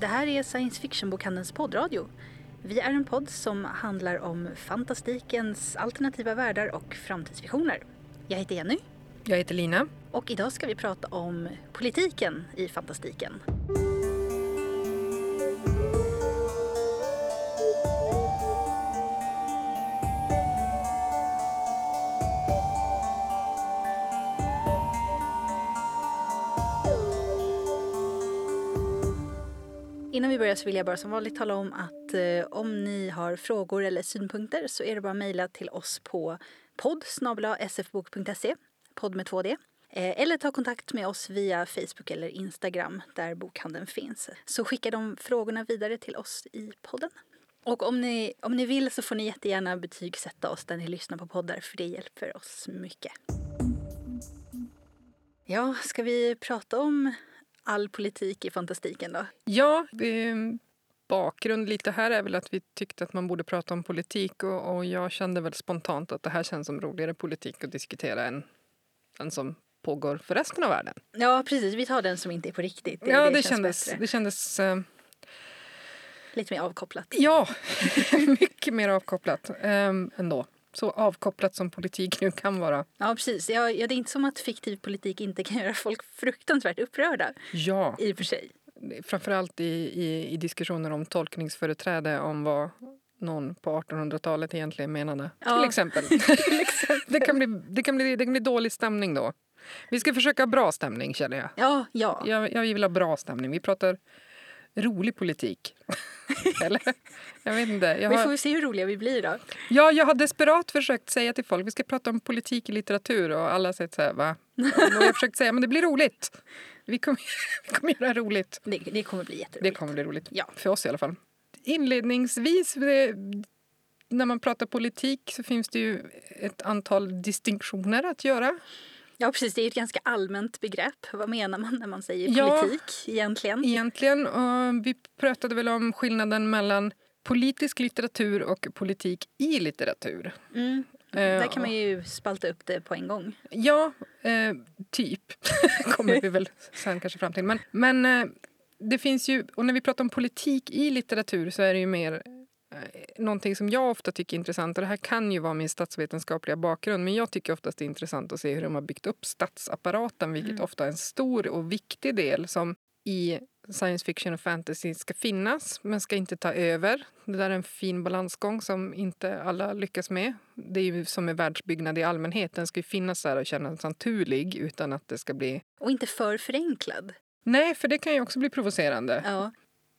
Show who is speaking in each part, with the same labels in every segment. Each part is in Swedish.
Speaker 1: Det här är Science Fiction-bokhandelns poddradio. Vi är en podd som handlar om fantastikens alternativa världar och framtidsvisioner. Jag heter Jenny
Speaker 2: Jag heter Lina.
Speaker 1: och idag ska vi prata om politiken i fantastiken. Vi börjar så vill jag bara som vanligt tala om att eh, om ni har frågor eller synpunkter så är det bara att mejla till oss på podd sfbok.se, podd med 2D. Eh, eller ta kontakt med oss via Facebook eller Instagram där bokhandeln finns. Så skicka de frågorna vidare till oss i podden. Och om ni, om ni vill så får ni jättegärna betygsätta oss där ni lyssnar på poddar för det hjälper oss mycket. Ja, ska vi prata om all politik i fantastiken då?
Speaker 2: Ja, bakgrund lite här är väl att vi tyckte att man borde prata om politik och, och jag kände väl spontant att det här känns som roligare politik att diskutera än den som pågår för resten av världen.
Speaker 1: Ja, precis. Vi tar den som inte är på riktigt.
Speaker 2: ja, det,
Speaker 1: känns
Speaker 2: kändes,
Speaker 1: bättre.
Speaker 2: det kändes eh,
Speaker 1: Lite mer avkopplat.
Speaker 2: ja, mycket mer avkopplat eh, ändå. Så avkopplat som politik nu kan vara.
Speaker 1: Ja, precis. Ja, det är inte som att fiktiv politik inte kan göra folk fruktansvärt upprörda
Speaker 2: Ja,
Speaker 1: i och för sig.
Speaker 2: framförallt i, i, i diskussioner om tolkningsföreträde om vad någon på 1800-talet egentligen menade.
Speaker 1: Ja.
Speaker 2: Till exempel. det, kan bli, det, kan bli, det kan bli dålig stämning då. Vi ska försöka ha bra stämning känner jag.
Speaker 1: Ja, ja.
Speaker 2: Jag, jag vill ha bra stämning. Vi pratar rolig politik. Eller? Jag vet inte. Jag
Speaker 1: Vi får
Speaker 2: har,
Speaker 1: se hur roliga vi blir då.
Speaker 2: ja, jag har desperat försökt säga till folk vi ska prata om politik i litteratur och alla har sagt så här, va? Och jag har försökt säga men det blir roligt. Vi kommer, vi kommer göra roligt.
Speaker 1: Det, det kommer bli jätteroligt.
Speaker 2: Det kommer bli roligt.
Speaker 1: Ja.
Speaker 2: För oss i alla fall. Inledningsvis, det, när man pratar politik så finns det ju ett antal distinktioner att göra.
Speaker 1: Ja, precis. Det är ett ganska allmänt begrepp. Vad menar man när man säger
Speaker 2: Ja.
Speaker 1: politik egentligen?
Speaker 2: Egentligen, och vi pratade väl om skillnaden mellan politisk litteratur och politik i litteratur.
Speaker 1: Mm.
Speaker 2: Eh,
Speaker 1: Där kan man ju spalta upp det på en gång.
Speaker 2: Ja, eh, typ. kommer vi väl sen kanske fram till. Men, men eh, det finns ju, och när vi pratar om politik i litteratur så är det ju mer någonting som jag ofta tycker är intressant. Och det här kan ju vara min statsvetenskapliga bakgrund. Men jag tycker oftast det är intressant att se hur de har byggt upp statsapparaten. Vilket
Speaker 1: Mm.
Speaker 2: ofta är en stor och viktig del som i science fiction och fantasy ska finnas men ska inte ta över. Det där är en fin balansgång som inte alla lyckas med. Det är ju som med världsbyggnad i allmänhet. Den ska ju finnas där och kännas naturlig utan att det ska bli...
Speaker 1: Och inte för förenklad.
Speaker 2: Nej, för det kan ju också bli provocerande.
Speaker 1: Ja.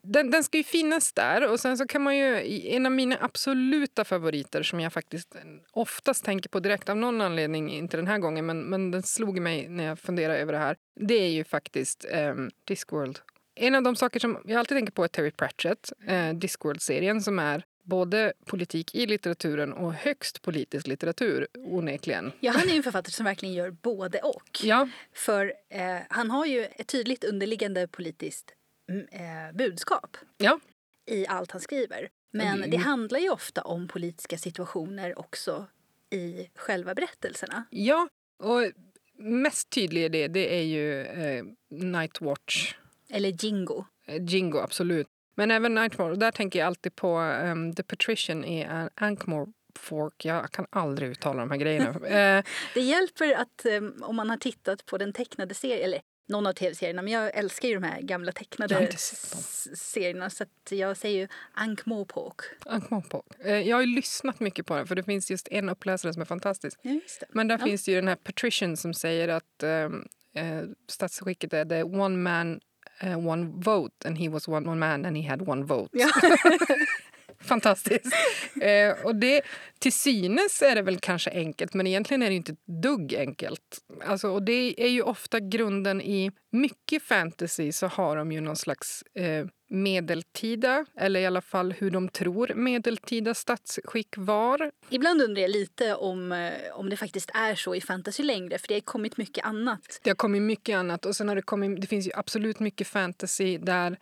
Speaker 2: Den, den ska ju finnas där och sen så kan man ju... En av mina absoluta favoriter som jag faktiskt oftast tänker på direkt av någon anledning, inte den här gången men, men den slog mig när jag funderade över det här. Det är ju faktiskt um, Discworld. En av de saker som jag alltid tänker på är Terry Pratchett, eh, Discworld-serien som är både politik i litteraturen och högst politisk litteratur onekligen.
Speaker 1: ja, han är en författare som verkligen gör både och.
Speaker 2: Ja,
Speaker 1: För eh, han har ju ett tydligt underliggande politiskt eh, budskap
Speaker 2: ja,
Speaker 1: i allt han skriver. Men
Speaker 2: det-
Speaker 1: det handlar ju ofta om politiska situationer också i själva berättelserna.
Speaker 2: ja. Och mest tydlig är det, det är ju eh, Nightwatch.
Speaker 1: Eller Jingo.
Speaker 2: Eh, Jingo, absolut. Men även Nightmare. Där tänker jag alltid på um, The Patrician i An- Ankh-Morpork. Jag kan aldrig uttala de här grejerna. eh,
Speaker 1: Det hjälper att eh, om man har tittat på den tecknade serien, eller någon av tv-serierna, men jag älskar ju de här gamla tecknade serierna så jag säger ju Ankh-Morpork.
Speaker 2: Ankh-Morpork. Eh, jag har lyssnat mycket på den för det finns just en uppläsare som är fantastisk.
Speaker 1: Ja.
Speaker 2: Men där
Speaker 1: Ja.
Speaker 2: finns ju den här Patrician som säger att um, eh, statsskicket är the one man, eh, one vote and he was one, one man and he had one vote.
Speaker 1: Ja.
Speaker 2: Fantastiskt. Eh, och det, till synes är det väl kanske enkelt, men egentligen är det inte ett dugg enkelt. Alltså, och det är ju ofta grunden i mycket fantasy så har de ju någon slags eh, medeltida, eller i alla fall hur de tror medeltida statsskick var.
Speaker 1: Ibland undrar jag lite om, eh, om det faktiskt är så i fantasy längre, för det har kommit mycket annat.
Speaker 2: Det har kommit mycket annat och sen har det kommit, det finns ju absolut mycket fantasy där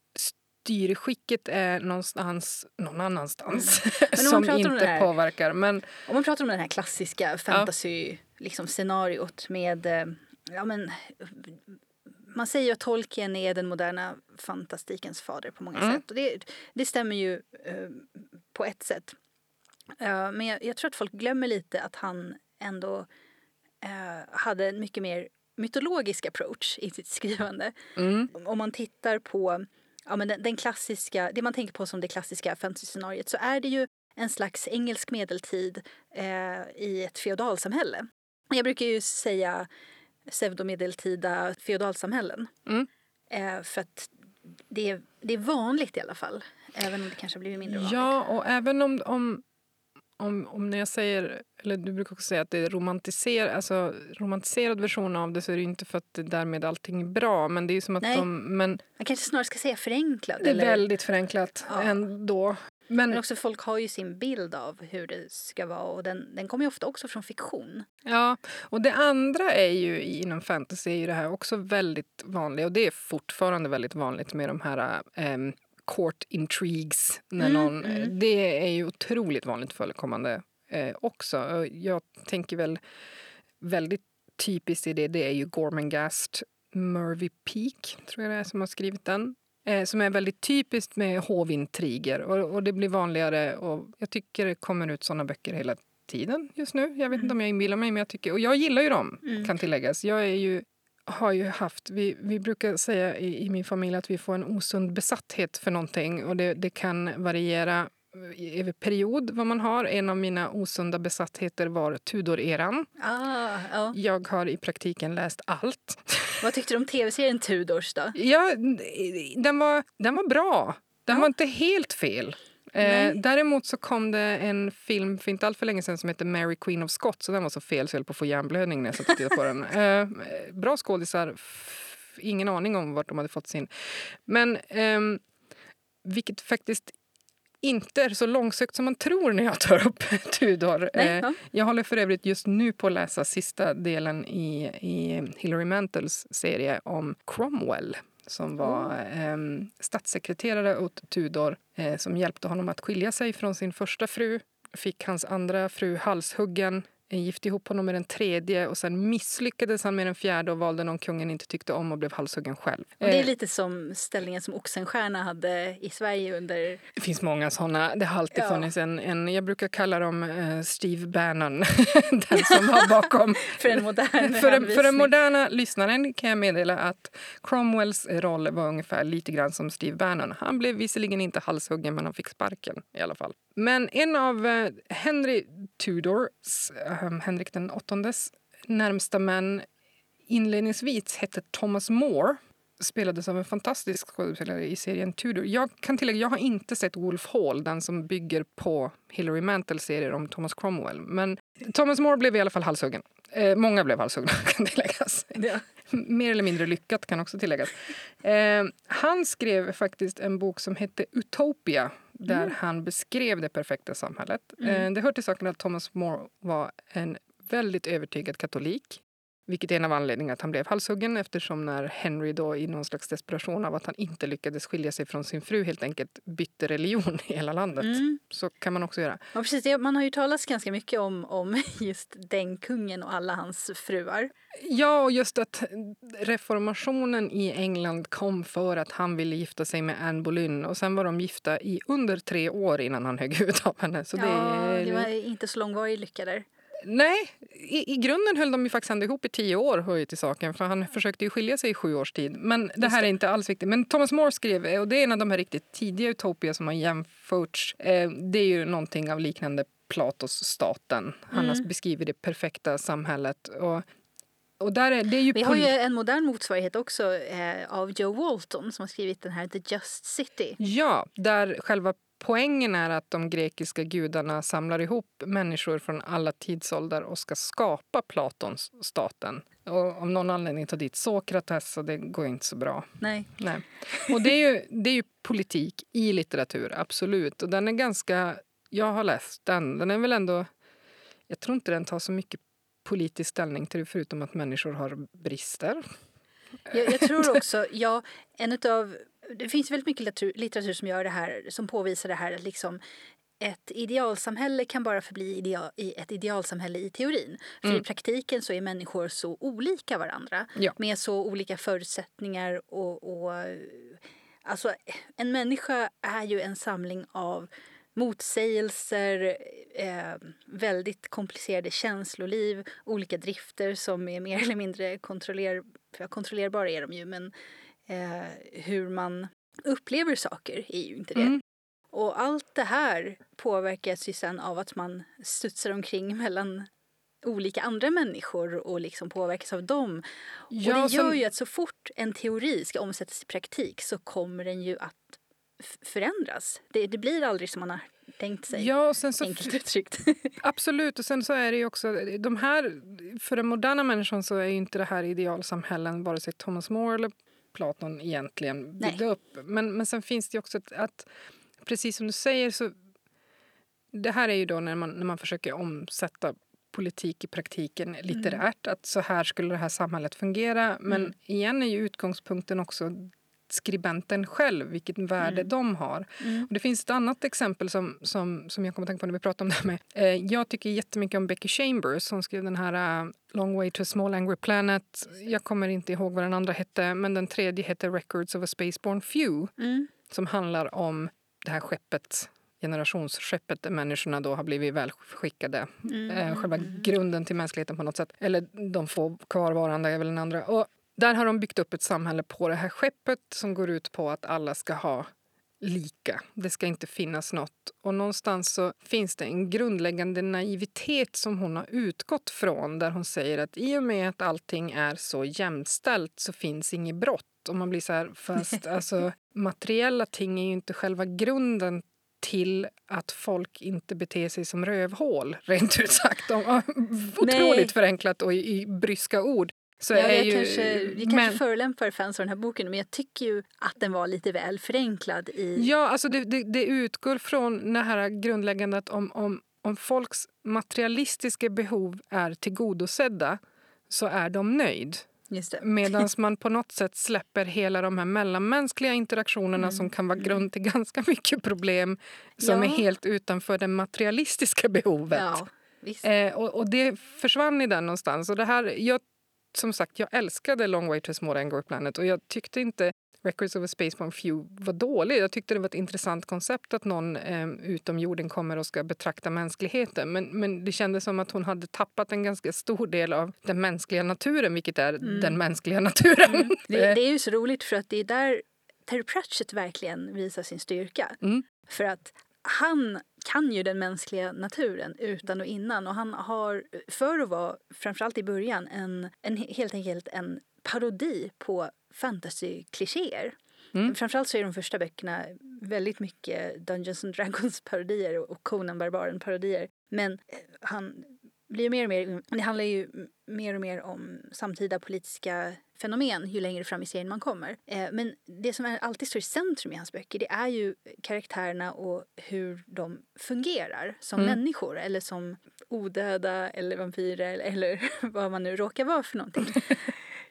Speaker 2: styrskicket är någonstans någon annanstans
Speaker 1: man
Speaker 2: som inte
Speaker 1: här-
Speaker 2: påverkar. Men
Speaker 1: Om man pratar om det här klassiska fantasy-scenariot liksom, med eh, ja, men, man säger ju att Tolkien är den moderna fantastikens fader på många
Speaker 2: Mm.
Speaker 1: sätt. Och det, det stämmer ju eh, på ett sätt. Eh, men jag, jag tror att folk glömmer lite att han ändå eh, hade en mycket mer mytologisk approach i sitt skrivande.
Speaker 2: Mm.
Speaker 1: Om man tittar på ja, men den, den klassiska, det man tänker på som det klassiska fantasy-scenariot så är det ju en slags engelsk medeltid eh, i ett feodalsamhälle. Jag brukar ju säga pseudomedeltida feodalsamhällen.
Speaker 2: Mm.
Speaker 1: Eh, för att det är, det är vanligt i alla fall. Även om det kanske har blivit mindre vanligt.
Speaker 2: Ja, och även om, om, om, om när jag säger, eller du brukar också säga att det är romantiser, alltså, romantiserad version av det så är det inte för att det därmed allting är bra. Men det är som att
Speaker 1: Nej.
Speaker 2: de, men
Speaker 1: Man kanske snarare ska säga förenklad.
Speaker 2: det är
Speaker 1: eller,
Speaker 2: väldigt förenklat
Speaker 1: Ja.
Speaker 2: ändå. Men,
Speaker 1: Men också folk har ju sin bild av hur det ska vara och den, den kommer ju ofta också från fiktion.
Speaker 2: Ja, och det andra är ju inom fantasy är ju det här också väldigt vanligt och det är fortfarande väldigt vanligt med de här um, court intrigues. När
Speaker 1: Mm,
Speaker 2: någon,
Speaker 1: mm.
Speaker 2: Det är ju otroligt vanligt förekommande eh, också. Jag tänker väl väldigt typiskt i det, det är ju Gormenghast Murphy Peak, tror jag det är, som har skrivit den. Eh, som är väldigt typiskt med hovintriger och, och det blir vanligare och jag tycker det kommer ut såna böcker hela tiden just nu. Jag vet inte om jag inbillar mig, men jag tycker, och jag gillar ju dem,
Speaker 1: Mm.
Speaker 2: kan tilläggas. Jag är ju, har ju haft, vi, vi brukar säga i, i min familj att vi får en osund besatthet för någonting och det, det kan variera i- över period vad man har. En av mina osunda besattheter var Tudor-eran.
Speaker 1: Ah, ja.
Speaker 2: Jag har i praktiken läst allt.
Speaker 1: Vad tyckte du om tv-serien Tudors då?
Speaker 2: Ja, den var, den var bra. Den
Speaker 1: Ja.
Speaker 2: var inte helt fel. Eh, däremot så kom det en film för inte allt för länge sedan som heter Mary Queen of Scots. Så den var så fel så jag höll på att få hjärnblödning när jag satt och tittade på den. Eh, bra skådisar. Ingen aning om vart de hade fått sin. Men ehm, vilket faktiskt inte är så långsökt som man tror när jag tar upp Tudor.
Speaker 1: Nej,
Speaker 2: Eh,
Speaker 1: ja.
Speaker 2: jag håller för övrigt just nu på att läsa sista delen i, i Hilary Mantels serie om Cromwell som var eh, statssekreterare åt Tudor eh, som hjälpte honom att skilja sig från sin första fru. Fick hans andra fru halshuggen, gifte ihop honom med den tredje och sen misslyckades han med den fjärde och valde någon kungen inte tyckte om och blev halshuggen själv.
Speaker 1: Och det är
Speaker 2: Eh,
Speaker 1: lite som ställningen som Oxenstierna hade i Sverige under...
Speaker 2: Det finns många såna. Det har alltid
Speaker 1: Ja.
Speaker 2: funnits en, en, jag brukar kalla dem eh, Steve Bannon, den som var bakom.
Speaker 1: För en modern
Speaker 2: för, den, för den moderna lyssnaren kan jag meddela att Cromwells roll var ungefär lite grann som Steve Bannon. Han blev visserligen inte halshuggen men han fick sparken i alla fall. Men en av eh, Henry Tudors, eh, Henrik den åttondes närmsta män inledningsvis hette Thomas More spelades av en fantastisk skådespelare i serien Tudor. Jag kan tillägga, jag har inte sett Wolf Hall, den som bygger på Hilary Mantels serier om Thomas Cromwell. Men Thomas More blev i alla fall halshuggen. Eh, många blev halshuggna, kan tilläggas.
Speaker 1: Ja.
Speaker 2: Mer eller mindre lyckat, kan också tilläggas. Eh, han skrev faktiskt en bok som hette Utopia där han beskrev det perfekta samhället. Eh, det hör till saken att Thomas More var en väldigt övertygad katolik. Vilket är en av anledningarna att han blev halshuggen eftersom när Henry då i någon slags desperation av att han inte lyckades skilja sig från sin fru helt enkelt bytte religion i hela landet.
Speaker 1: Mm.
Speaker 2: Så kan man också göra.
Speaker 1: Ja, precis. Man har ju talat ganska mycket om, om just den kungen och alla hans fruar.
Speaker 2: Ja, och just att reformationen i England kom för att han ville gifta sig med Anne Boleyn och sen var de gifta i under tre år innan han högg huvudet av henne. Så det,
Speaker 1: ja, det var inte så långvarig lycka där.
Speaker 2: Nej, i, i grunden höll de ju faktiskt ändå ihop i tio år hör ju till saken för han försökte ju skilja sig i sju års tid. Men det här är inte alls viktigt. Men Thomas More skrev, och det är en av de här riktigt tidiga Utopia som har jämförts. Eh, det är ju någonting av liknande Platos staten. Han har beskrivit det perfekta samhället. Och, och där är, det är ju
Speaker 1: Vi har ju en modern motsvarighet också eh, av Joe Walton som har skrivit den här The Just City.
Speaker 2: Ja, där själva poängen är att de grekiska gudarna samlar ihop människor från alla tidsåldrar och ska skapa Platons staten. Och om någon anledning tar dit Sokrates och det går inte så bra.
Speaker 1: Nej.
Speaker 2: Nej. Och det är, ju, det är ju politik i litteratur, absolut. Och den är ganska... Jag har läst den. Den är väl ändå... Jag tror inte den tar så mycket politisk ställning till det förutom att människor har brister.
Speaker 1: Jag, jag tror också, ja, en utav, det finns väldigt mycket litteratur, litteratur som gör det här, som påvisar det här att liksom ett idealsamhälle kan bara förbli ideal, i ett idealsamhälle i teorin. För mm. i praktiken så är människor så olika varandra
Speaker 2: ja.
Speaker 1: med så olika förutsättningar. Och, och, alltså, en människa är ju en samling av motsägelser, eh, väldigt komplicerade känsloliv, olika drifter som är mer eller mindre kontroller, kontrollerbara är de ju men eh, hur man upplever saker är ju inte det. Mm. Och allt det här påverkas ju sen av att man studsar omkring mellan olika andra människor och liksom påverkas av dem. Ja, och det gör som... ju att så fort en teori ska omsättas i praktik så kommer den ju att förändras. Det, det blir aldrig som man har tänkt sig.
Speaker 2: Ja, och sen
Speaker 1: så, enkelt uttryckt.
Speaker 2: Absolut. Och sen så är det ju också... De här, för den moderna människan så är ju inte det här idealsamhällen vare sig Thomas More eller Platon egentligen byggde upp. Men, men sen finns det också ett, att precis som du säger så... Det här är ju då när man, när man försöker omsätta politik i praktiken litterärt. Mm. Att så här skulle det här samhället fungera. Men mm. igen är ju utgångspunkten också skribenten själv, vilket värde mm. de har. Mm. Och det finns ett annat exempel som, som, som jag kommer att tänka på när vi pratar om det här med. Eh, jag tycker jättemycket om Becky Chambers. Hon skrev den här uh, Long way to a small angry planet. Jag kommer inte ihåg vad den andra hette, men den tredje heter Records of a spaceborne few. Mm. Som handlar om det här skeppet generationsskeppet där människorna då har blivit välskickade. Mm. Eh, själva grunden till mänskligheten på något sätt. Eller de få kvarvarande är väl den andra. Och där har de byggt upp ett samhälle på det här skeppet som går ut på att alla ska ha lika. Det ska inte finnas nåt. Och någonstans så finns det en grundläggande naivitet som hon har utgått från där hon säger att i och med att allting är så jämställt så finns inget brott. Och man blir så här, fast alltså, materiella ting är ju inte själva grunden till att folk inte beter sig som rövhål, rent ut sagt. Otroligt Nej. förenklat och i, i bryska ord.
Speaker 1: Så ja, är jag ju, kanske, vi kanske men, förolämpar fans av den här boken men jag tycker ju att den var lite väl förenklad. i...
Speaker 2: Ja, alltså det, det, det utgår från det här grundläggande att om, om, om folks materialistiska behov är tillgodosedda så är de nöjd. Medan man på något sätt släpper hela de här mellanmänskliga interaktionerna mm. som kan vara grund till ganska mycket problem som ja. är helt utanför det materialistiska behovet. Ja, eh, och, och, det försvann i den någonstans. Och det här, jag som sagt, jag älskade Long Way to a Small Angry Planet och jag tyckte inte Records of a Spaceborne Few var dålig. Jag tyckte det var ett intressant koncept att någon eh, utom jorden kommer och ska betrakta mänskligheten. Men, men det kändes som att hon hade tappat en ganska stor del av den mänskliga naturen, vilket är mm. den mänskliga naturen. Mm.
Speaker 1: Det, det, är ju så roligt för att det är där Terry Pratchett verkligen visar sin styrka. Mm. För att han kan ju den mänskliga naturen utan och innan och han har för att vara, framförallt i början, en, en helt enkelt en parodi på fantasy-klichéer. Mm. Framförallt så är de första böckerna väldigt mycket Dungeons and Dragons parodier och Conan Barbaren parodier. Men eh, han blir mer och mer, det handlar ju mer och mer om samtida politiska fenomen ju längre fram i serien man kommer. Eh, men det som alltid står i centrum i hans böcker det är ju karaktärerna och hur de fungerar som mm. människor eller som odöda eller vampyrer eller, eller vad man nu råkar vara för någonting.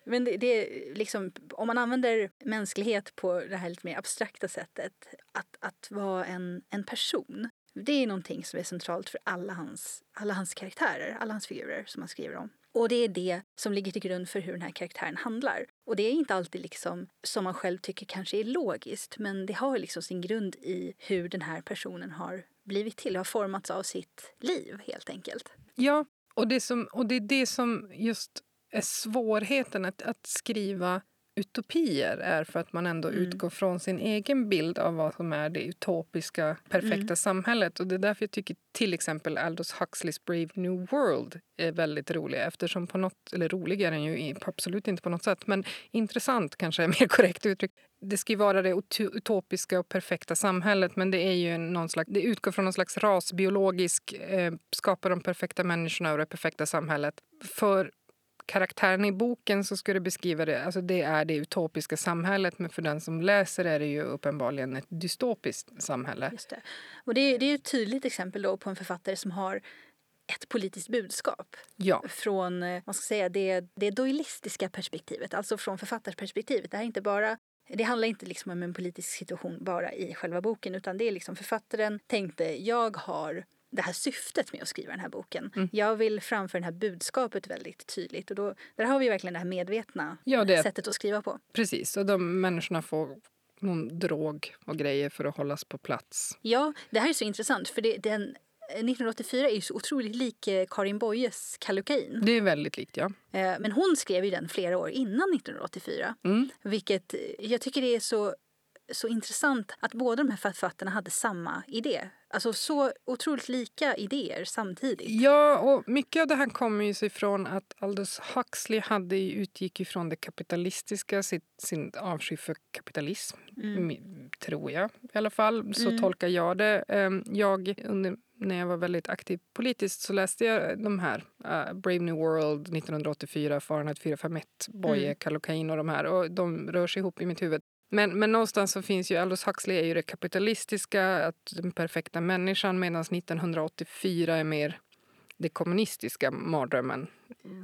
Speaker 1: Men det, det, är liksom, om man använder mänsklighet på det här lite mer abstrakta sättet, att, att vara en, en person det är någonting som är centralt för alla hans, alla hans karaktärer, alla hans figurer som han skriver om. Och det är det som ligger till grund för hur den här karaktären handlar. Och det är inte alltid liksom som man själv tycker kanske är logiskt, men det har liksom sin grund i hur den här personen har blivit till, har formats av sitt liv helt enkelt.
Speaker 2: Ja, och det, som, och det är det som just är svårigheten att, att skriva utopier är för att man ändå mm. utgår från sin egen bild av vad som är det utopiska, perfekta mm. samhället. Och Det är därför jag tycker till exempel Aldous Huxleys Brave New World är väldigt rolig. Eftersom på något, eller rolig är den ju absolut inte på något sätt, men intressant kanske är mer korrekt uttryck. Det ska ju vara det utopiska och perfekta samhället men det är ju någon slags, det utgår från någon slags rasbiologisk, eh, skapa de perfekta människorna och det perfekta samhället. För karaktären i boken så du beskriva det, alltså det är det utopiska samhället men för den som läser är det ju uppenbarligen ett dystopiskt samhälle.
Speaker 1: Just det. Och det, det är ett tydligt exempel då på en författare som har ett politiskt budskap
Speaker 2: ja.
Speaker 1: från eh, vad ska säga, det, det doilistiska perspektivet, alltså från författarperspektivet. Det här är inte bara det handlar inte liksom om en politisk situation bara i själva boken utan det är liksom författaren tänkte jag har det här syftet med att skriva den här boken.
Speaker 2: Mm.
Speaker 1: Jag vill framföra det här budskapet väldigt tydligt och då, där har vi verkligen det här medvetna
Speaker 2: Ja, det-
Speaker 1: sättet att skriva på.
Speaker 2: Precis, och de människorna får någon drog och grejer för att hållas på plats.
Speaker 1: Ja, det här är så intressant för det, den, 1984 är ju så otroligt lik eh, Karin Boyes Kallocain.
Speaker 2: Det är väldigt likt, ja.
Speaker 1: Eh, Men hon skrev ju den flera år innan 1984.
Speaker 2: Mm.
Speaker 1: Vilket eh, jag tycker det är så, så intressant att båda de här författarna hade samma idé. Alltså så otroligt lika idéer samtidigt.
Speaker 2: Ja, och mycket av det här kommer ju sig från att Aldous Huxley hade utgick ifrån det kapitalistiska, sitt, sin avsky för kapitalism, mi- tror jag i alla fall. Så
Speaker 1: Mm.
Speaker 2: tolkar jag det. Ehm, Jag, under, när jag var väldigt aktiv politiskt så läste jag de här. eh, Brave New World 1984, Fahrenheit 451, Boye,
Speaker 1: Mm.
Speaker 2: Kallocain och de här. Och de rör sig ihop i mitt huvud. Men, men någonstans så finns ju Aldous Huxley är ju det kapitalistiska, att den perfekta människan medan 1984 är mer det kommunistiska mardrömmen.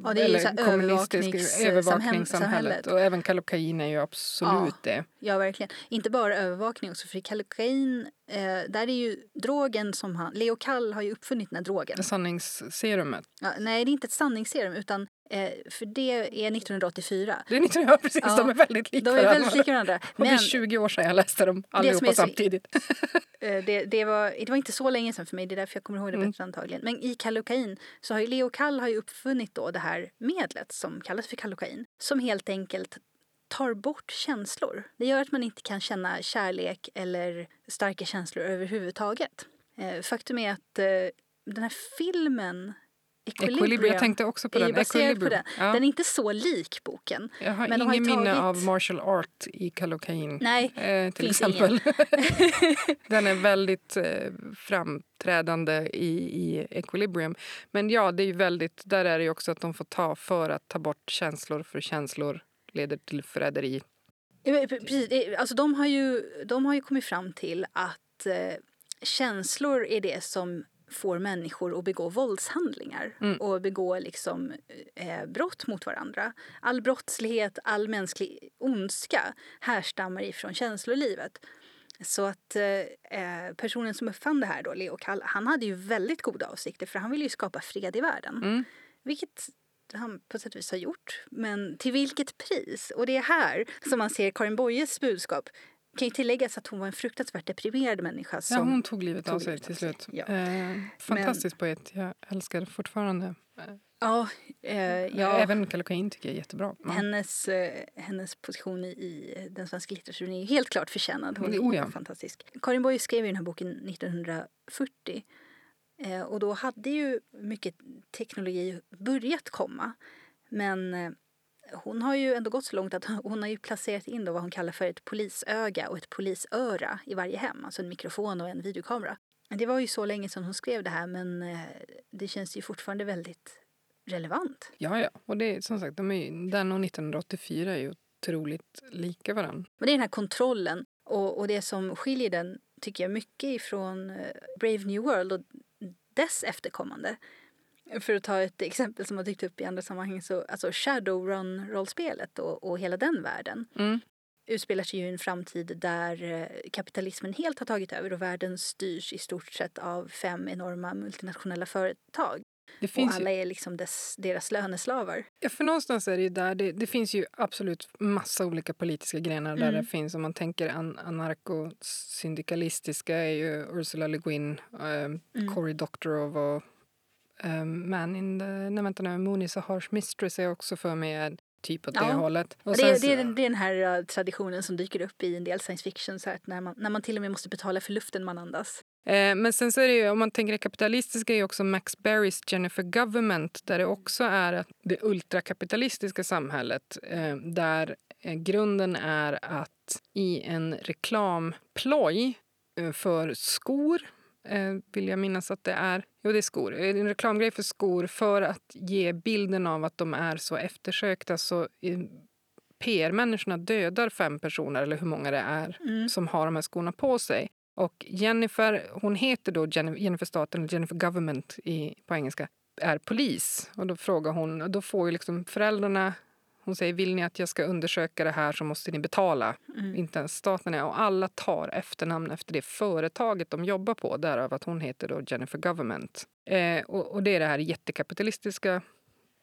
Speaker 1: Ja, det är här
Speaker 2: kommunistiska
Speaker 1: övervakningssamhället.
Speaker 2: övervakningssamhället. Och även Kallocain är ju absolut det.
Speaker 1: Ja, verkligen. Inte bara övervakning också, för Kallocain, eh, där är ju drogen som han... Leo Kall har ju uppfunnit den här drogen.
Speaker 2: Sanningsserumet.
Speaker 1: Ja, nej, det är inte ett sanningsserum, utan eh, för det är 1984.
Speaker 2: Det är inte jag precis,
Speaker 1: Ja,
Speaker 2: de är väldigt lika
Speaker 1: De är väldigt lika varandra.
Speaker 2: Och det är
Speaker 1: Men
Speaker 2: 20 år sedan jag läste dem allihopa
Speaker 1: så-
Speaker 2: samtidigt.
Speaker 1: eh, det, det, var, det var inte så länge sedan för mig, det är därför jag kommer ihåg det
Speaker 2: Mm.
Speaker 1: bättre antagligen. Men i Kallocain så har ju Leo Kall har ju uppfunnit då det här medlet som kallas för Kallocain. Som helt enkelt tar bort känslor. Det gör att man inte kan känna kärlek eller starka känslor överhuvudtaget. Eh, faktum är att eh, den här filmen Equilibrium,
Speaker 2: Equilibrium, jag tänkte också på den.
Speaker 1: på den.
Speaker 2: Ja.
Speaker 1: Den är inte så lik boken.
Speaker 2: Jag har
Speaker 1: men har
Speaker 2: ingen
Speaker 1: ju
Speaker 2: minne
Speaker 1: tagit-
Speaker 2: av martial art i Kallocain.
Speaker 1: Nej,
Speaker 2: Eh, till exempel. Den är väldigt eh, framträdande i, i Equilibrium. Men ja, det är ju väldigt, där är det också att de får ta för att ta bort känslor, för känslor leder till förräderi.
Speaker 1: Precis, alltså de, har ju, de har ju kommit fram till att eh, känslor är det som får människor att begå våldshandlingar
Speaker 2: Mm.
Speaker 1: och begå liksom, eh, brott mot varandra. All brottslighet, all mänsklig ondska härstammar ifrån känslolivet. Så att eh, eh, personen som uppfann det här, då, Leo Kall, han hade ju väldigt goda avsikter för han ville ju skapa fred i världen.
Speaker 2: Mm.
Speaker 1: Vilket han på sätt och vis har gjort. Men till vilket pris? Och det är här som man ser Karin Boyes budskap. Kan ju tilläggas att hon var en fruktansvärt deprimerad människa. Som,
Speaker 2: Ja, hon tog livet av
Speaker 1: tog
Speaker 2: sig
Speaker 1: livet
Speaker 2: till
Speaker 1: av
Speaker 2: slut.
Speaker 1: ja.
Speaker 2: Eh, fantastisk poet. Jag älskar fortfarande.
Speaker 1: Ja, eh, ja
Speaker 2: Även Kallocain tycker jag är jättebra. Ja.
Speaker 1: hennes, eh, hennes position i, i den svenska litteraturen är helt klart förtjänad. Hon är
Speaker 2: Oh, ja.
Speaker 1: fantastisk. Karin Boye skrev den här boken 1940. Eh, och då hade ju mycket teknologi börjat komma. Men eh, hon har ju ändå gått så långt att hon har ju placerat in då vad hon kallar för ett polisöga och ett polisöra i varje hem. Alltså en mikrofon och en videokamera. Det var ju så länge sedan hon skrev det här men eh, det känns ju fortfarande väldigt relevant.
Speaker 2: Ja, ja. Och det är som sagt, de är, den och 1984 är ju otroligt lika varandra.
Speaker 1: Men det är den här kontrollen och, och det som skiljer den tycker jag mycket ifrån eh, Brave New World och dess efterkommande. För att ta ett exempel som har dykt upp i andra sammanhang så alltså Shadowrun-rollspelet och, och hela den världen
Speaker 2: Mm.
Speaker 1: utspelar sig ju i en framtid där eh, kapitalismen helt har tagit över och världen styrs i stort sett av fem enorma multinationella företag.
Speaker 2: Det
Speaker 1: Och alla är liksom dess, deras löneslavar.
Speaker 2: ja, för någonstans är det ju där, det, det finns ju absolut massa olika politiska grenar där
Speaker 1: Mm.
Speaker 2: det finns, om man tänker an, anarkosyndikalistiska är ju Ursula Le Guin, um,
Speaker 1: Mm.
Speaker 2: Cory Doctorow och um, Man in the, nej vänta nu, Moon is a harsh mistress är också för mig typ åt det
Speaker 1: Ja.
Speaker 2: hållet. Och
Speaker 1: Det, är-
Speaker 2: sen
Speaker 1: det,
Speaker 2: så-
Speaker 1: det är den här uh, traditionen som dyker upp i en del science fiction så att när, man, när man till och med måste betala för luften man andas.
Speaker 2: Eh, men sen så är det ju, om man tänker det kapitalistiska är också Max Berrys Jennifer Government där det också är att det ultrakapitalistiska samhället eh, där eh, grunden är att i en reklamploj eh, för skor eh, vill jag minnas att det är. Jo, det är skor. En reklamgrej för skor för att ge bilden av att de är så eftersökta så PR-människorna dödar fem personer, eller hur många det är,
Speaker 1: Mm.
Speaker 2: som har de här skorna på sig. Och Jennifer, hon heter då Jennifer, Jennifer Staten, eller Jennifer Government i, på engelska, är polis. Och då frågar hon, och då får ju liksom föräldrarna hon säger vill ni att jag ska undersöka det här så måste ni betala.
Speaker 1: Mm.
Speaker 2: Inte ens staten är. Och alla tar efternamn efter det företaget de jobbar på. Därav att hon heter då Jennifer Government. Eh, och, och det är det här jättekapitalistiska,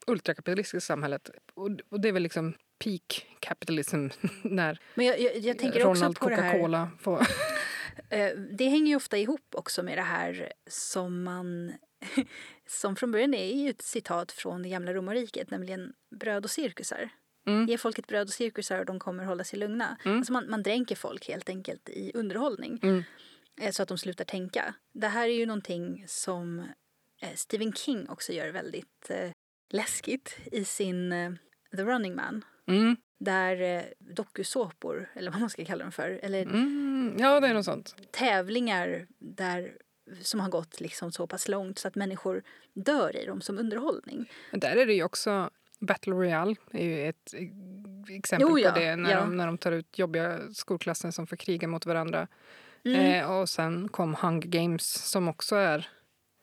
Speaker 2: ultrakapitalistiska samhället. Och, och det är väl liksom peak capitalism när
Speaker 1: Men jag, jag, jag tänker
Speaker 2: Ronald. Coca-Cola får...
Speaker 1: Eh, Det hänger ju ofta ihop också med det här som man... Som från början är ju ett citat från det gamla romarriket, nämligen bröd och cirkusar.
Speaker 2: Mm.
Speaker 1: Ge folket bröd och cirkusar och de kommer hålla sig lugna.
Speaker 2: Mm.
Speaker 1: Alltså man, man dränker folk helt enkelt i underhållning
Speaker 2: Mm.
Speaker 1: eh, så att de slutar tänka. Det här är ju någonting som eh, Stephen King också gör väldigt eh, läskigt i sin The Running Man.
Speaker 2: Mm.
Speaker 1: Där eh, dokusåpor, eller vad man ska kalla dem för, eller
Speaker 2: Mm. Ja, det är något sånt.
Speaker 1: tävlingar där, som har gått liksom så pass långt så att människor dör i dem som underhållning.
Speaker 2: Men där är det ju också Battle Royale är ju ett eh, exempel
Speaker 1: Jo, ja,
Speaker 2: på det. När,
Speaker 1: ja.
Speaker 2: de, när de tar ut jobbiga skolklasser som får kriga mot varandra.
Speaker 1: Mm.
Speaker 2: Eh, och sen kom Hunger Games som också är...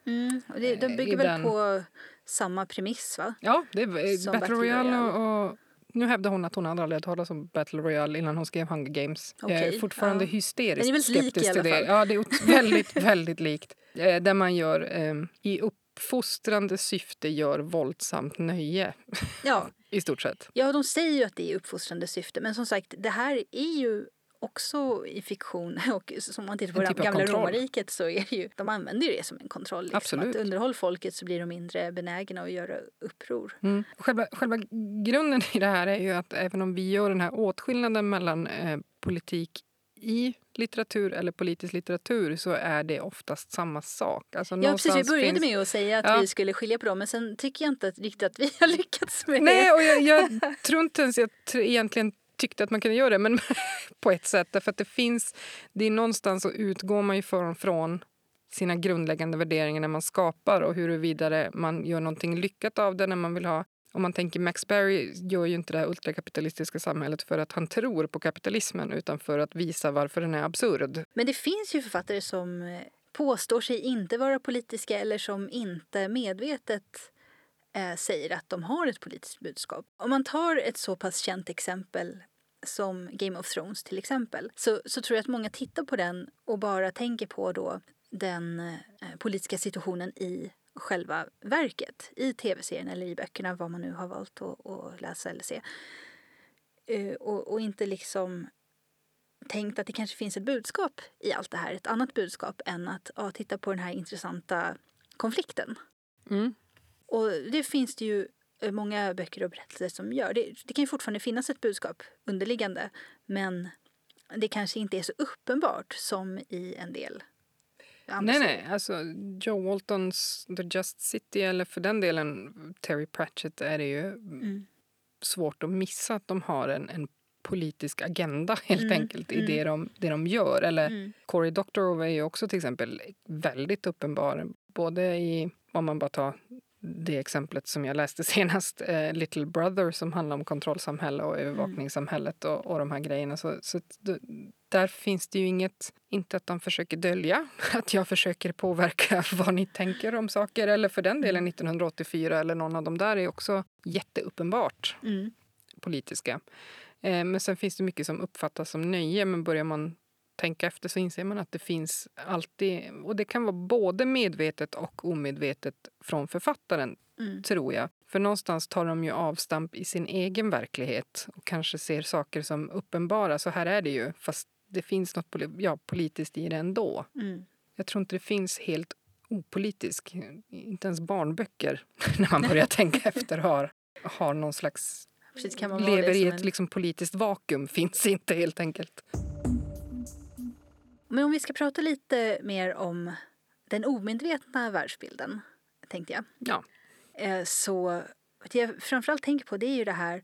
Speaker 1: Mm. Och det, de
Speaker 2: Eh,
Speaker 1: bygger väl
Speaker 2: den-
Speaker 1: på samma premiss va?
Speaker 2: Ja, det är Battle,
Speaker 1: Battle
Speaker 2: Royale.
Speaker 1: Royale.
Speaker 2: Och, och nu hävdar hon att hon aldrig hade talas om Battle Royale innan hon skrev Hunger Games. Jag är fortfarande
Speaker 1: ja.
Speaker 2: hysteriskt
Speaker 1: Den är
Speaker 2: skeptisk till det. Ja, det är väldigt, väldigt likt. Eh, där man gör eh, i uppfostrande syfte gör våldsamt nöje
Speaker 1: Ja.
Speaker 2: i stort sett.
Speaker 1: ja, de säger ju att det är uppfostrande syfte men som sagt, det här är ju också i fiktion och som man tittar på
Speaker 2: typ
Speaker 1: gamla romarriket så är det ju, de använder ju det som en kontroll. Liksom.
Speaker 2: Absolut.
Speaker 1: Att underhåll folket så blir de mindre benägna att göra uppror.
Speaker 2: Mm. Själva, själva grunden i det här är ju att även om vi gör den här åtskillnaden mellan eh, politik i litteratur eller politisk litteratur så är det oftast samma sak. Alltså,
Speaker 1: Ja, precis. Vi började
Speaker 2: finns-
Speaker 1: med att säga att
Speaker 2: Ja.
Speaker 1: vi skulle skilja på dem men sen tycker jag inte att, riktigt att vi har lyckats med
Speaker 2: Nej,
Speaker 1: det.
Speaker 2: och jag, jag tror inte ens jag egentligen tyckte att man kunde göra det, men på ett sätt. Därför att det finns, det är någonstans så utgår man ju från, från sina grundläggande värderingar när man skapar och huruvida man gör någonting lyckat av det när man vill ha om man tänker Max Berry gör ju inte det här ultrakapitalistiska samhället för att han tror på kapitalismen utan för att visa varför den är absurd.
Speaker 1: Men det finns ju författare som eh, påstår sig inte vara politiska eller som inte medvetet eh, säger att de har ett politiskt budskap. Om man tar ett så pass känt exempel som Game of Thrones till exempel så, så tror jag att många tittar på den och bara tänker på då den eh, politiska situationen i själva verket, i tv-serien eller i böckerna, vad man nu har valt att, att läsa eller se. Eh, och, och inte liksom tänkt att det kanske finns ett budskap i allt det här. Ett annat budskap än att ja, titta på den här intressanta konflikten.
Speaker 2: Mm.
Speaker 1: Och det finns det ju många böcker och berättelser som gör. Det, det kan ju fortfarande finnas ett budskap underliggande men det kanske inte är så uppenbart som i en del
Speaker 2: Nej, nej. Alltså, Joe Waltons The Just City eller för den delen Terry Pratchett är det ju
Speaker 1: Mm.
Speaker 2: svårt att missa att de har en, en politisk agenda helt
Speaker 1: Mm,
Speaker 2: enkelt i
Speaker 1: mm.
Speaker 2: det de, det de gör. Eller
Speaker 1: Mm.
Speaker 2: Cory Doctorow är ju också till exempel väldigt uppenbar. Både i, om man bara tar det exemplet som jag läste senast, eh, Little Brother som handlar om kontrollsamhälle och övervakningssamhället och, och de här grejerna. Så, så att d- där finns det ju inget, inte att de försöker dölja att jag försöker påverka vad ni tänker om saker. Eller för den delen 1984 eller någon av dem där är också jätteuppenbart
Speaker 1: Mm.
Speaker 2: politiska. Eh, men sen finns det mycket som uppfattas som nöje. Men börjar man tänka efter så inser man att det finns alltid... Och det kan vara både medvetet och omedvetet från författaren,
Speaker 1: Mm.
Speaker 2: tror jag. För någonstans tar de ju avstamp i sin egen verklighet och kanske ser saker som uppenbara. Så här är det ju, fast det finns något ja, politiskt i det ändå.
Speaker 1: Mm.
Speaker 2: Jag tror inte det finns helt opolitisk. Inte ens barnböcker, när man börjar tänka efter, har, har någon slags
Speaker 1: Precis,
Speaker 2: lever i ett
Speaker 1: en-
Speaker 2: liksom, politiskt vakuum finns inte helt enkelt.
Speaker 1: Men om vi ska prata lite mer om den omedvetna världsbilden, tänkte jag.
Speaker 2: Ja.
Speaker 1: Eh, Så det jag framförallt tänker på det är ju det här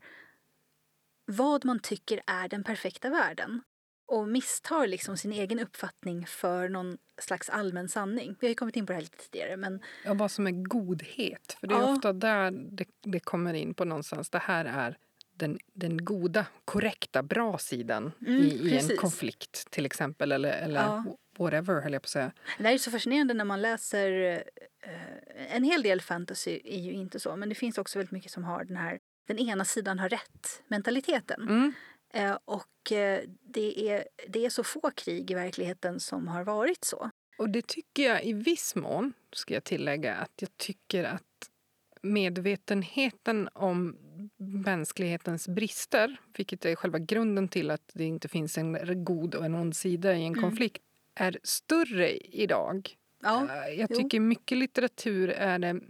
Speaker 1: vad man tycker är den perfekta världen och misstar liksom sin egen uppfattning för någon slags allmän sanning. Vi har ju kommit in på det här lite tidigare men
Speaker 2: Ja, vad som är godhet. För det är
Speaker 1: Ja.
Speaker 2: ofta där det, det kommer in på någonstans. Det här är den, den goda, korrekta, bra sidan
Speaker 1: Mm,
Speaker 2: i, i en konflikt till exempel. Eller, eller
Speaker 1: Ja.
Speaker 2: whatever, höll jag på att säga.
Speaker 1: det här är så fascinerande när man läser eh, en hel del fantasy är ju inte så men det finns också väldigt mycket som har den här den ena sidan har rätt mentaliteten.
Speaker 2: Mm.
Speaker 1: Eh, och eh, det, är, det är så få krig i verkligheten som har varit så.
Speaker 2: Och det tycker jag i viss mån, ska jag tillägga, att jag tycker att medvetenheten om mänsklighetens brister, vilket är själva grunden till att det inte finns en god och en ond sida i en
Speaker 1: Mm.
Speaker 2: konflikt, är större idag.
Speaker 1: Ja,
Speaker 2: Eh, Jag
Speaker 1: jo.
Speaker 2: tycker mycket litteratur är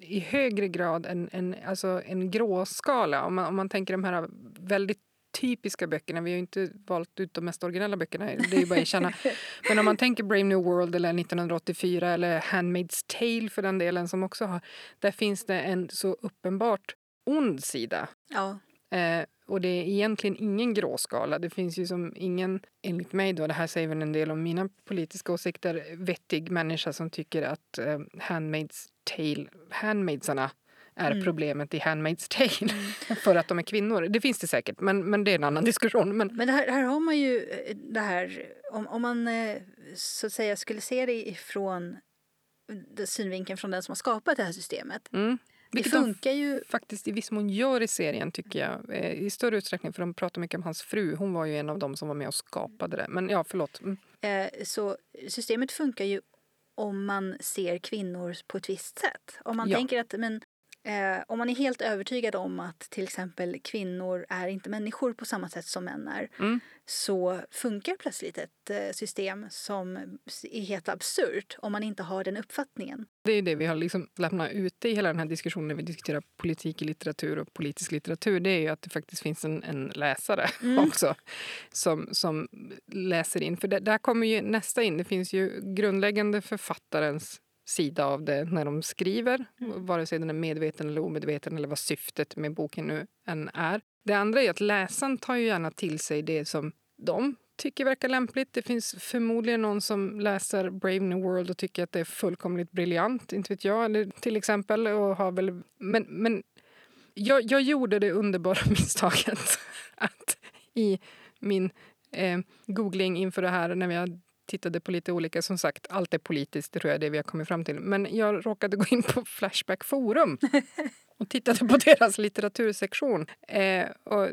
Speaker 2: i högre grad en, en, alltså en gråskala. Om man, om man tänker de här väldigt typiska böckerna. Vi har ju inte valt ut de mest originella böckerna, det är bara att erkänna. Men om man tänker Brave New World eller 1984 eller Handmaid's Tale för den delen som också har, där finns det en så uppenbart ond sida.
Speaker 1: ja,
Speaker 2: Eh, och det är egentligen ingen gråskala. Det finns ju som ingen, enligt mig då, det här säger väl en del om mina politiska åsikter, vettig människa som tycker att eh, Handmaid's Tale, handmaidsarna är
Speaker 1: Mm.
Speaker 2: problemet i Handmaid's Tale för att de är kvinnor. Det finns det säkert, men, men det är en annan diskussion. Men,
Speaker 1: Men här, här har man ju eh, det här, om, om man eh, så att säga skulle se det ifrån den synvinkeln från den som har skapat det här systemet.
Speaker 2: mm.
Speaker 1: Det
Speaker 2: Vilket de
Speaker 1: funkar ju,
Speaker 2: faktiskt i viss mån gör i serien, tycker jag. Eh, I större utsträckning, för de pratar mycket om hans fru. Hon var ju en av dem som var med och skapade det. Men ja, förlåt. Mm.
Speaker 1: eh, så systemet funkar ju om man ser kvinnor på ett visst sätt. Om man
Speaker 2: Ja.
Speaker 1: tänker att men, eh, om man är helt övertygad om att till exempel kvinnor är inte människor på samma sätt som män är
Speaker 2: Mm.
Speaker 1: så funkar plötsligt ett eh, system som är helt absurt om man inte har den uppfattningen.
Speaker 2: Det är det vi har liksom lämnat ute i hela den här diskussionen när vi diskuterar politik i litteratur och politisk litteratur. Det är ju att det faktiskt finns en, en läsare
Speaker 1: Mm.
Speaker 2: också som, som läser in. För det, där kommer ju nästa in. Det finns ju grundläggande författarens sida av det när de skriver,
Speaker 1: Mm.
Speaker 2: vare sig den är medveten eller omedveten eller vad syftet med boken nu än är. Det andra är att läsaren tar ju gärna till sig det som de tycker verkar lämpligt. Det finns förmodligen någon som läser Brave New World och tycker att det är fullkomligt briljant, inte vet jag, eller till exempel. Och har väl, men men jag, jag gjorde det underbara misstaget att i min eh, googling inför det här när vi tittade på lite olika, som sagt, allt är politiskt, det tror jag det vi har kommit fram till. Men jag råkade gå in på Flashback Forum och tittade på deras litteratursektion. Eh, och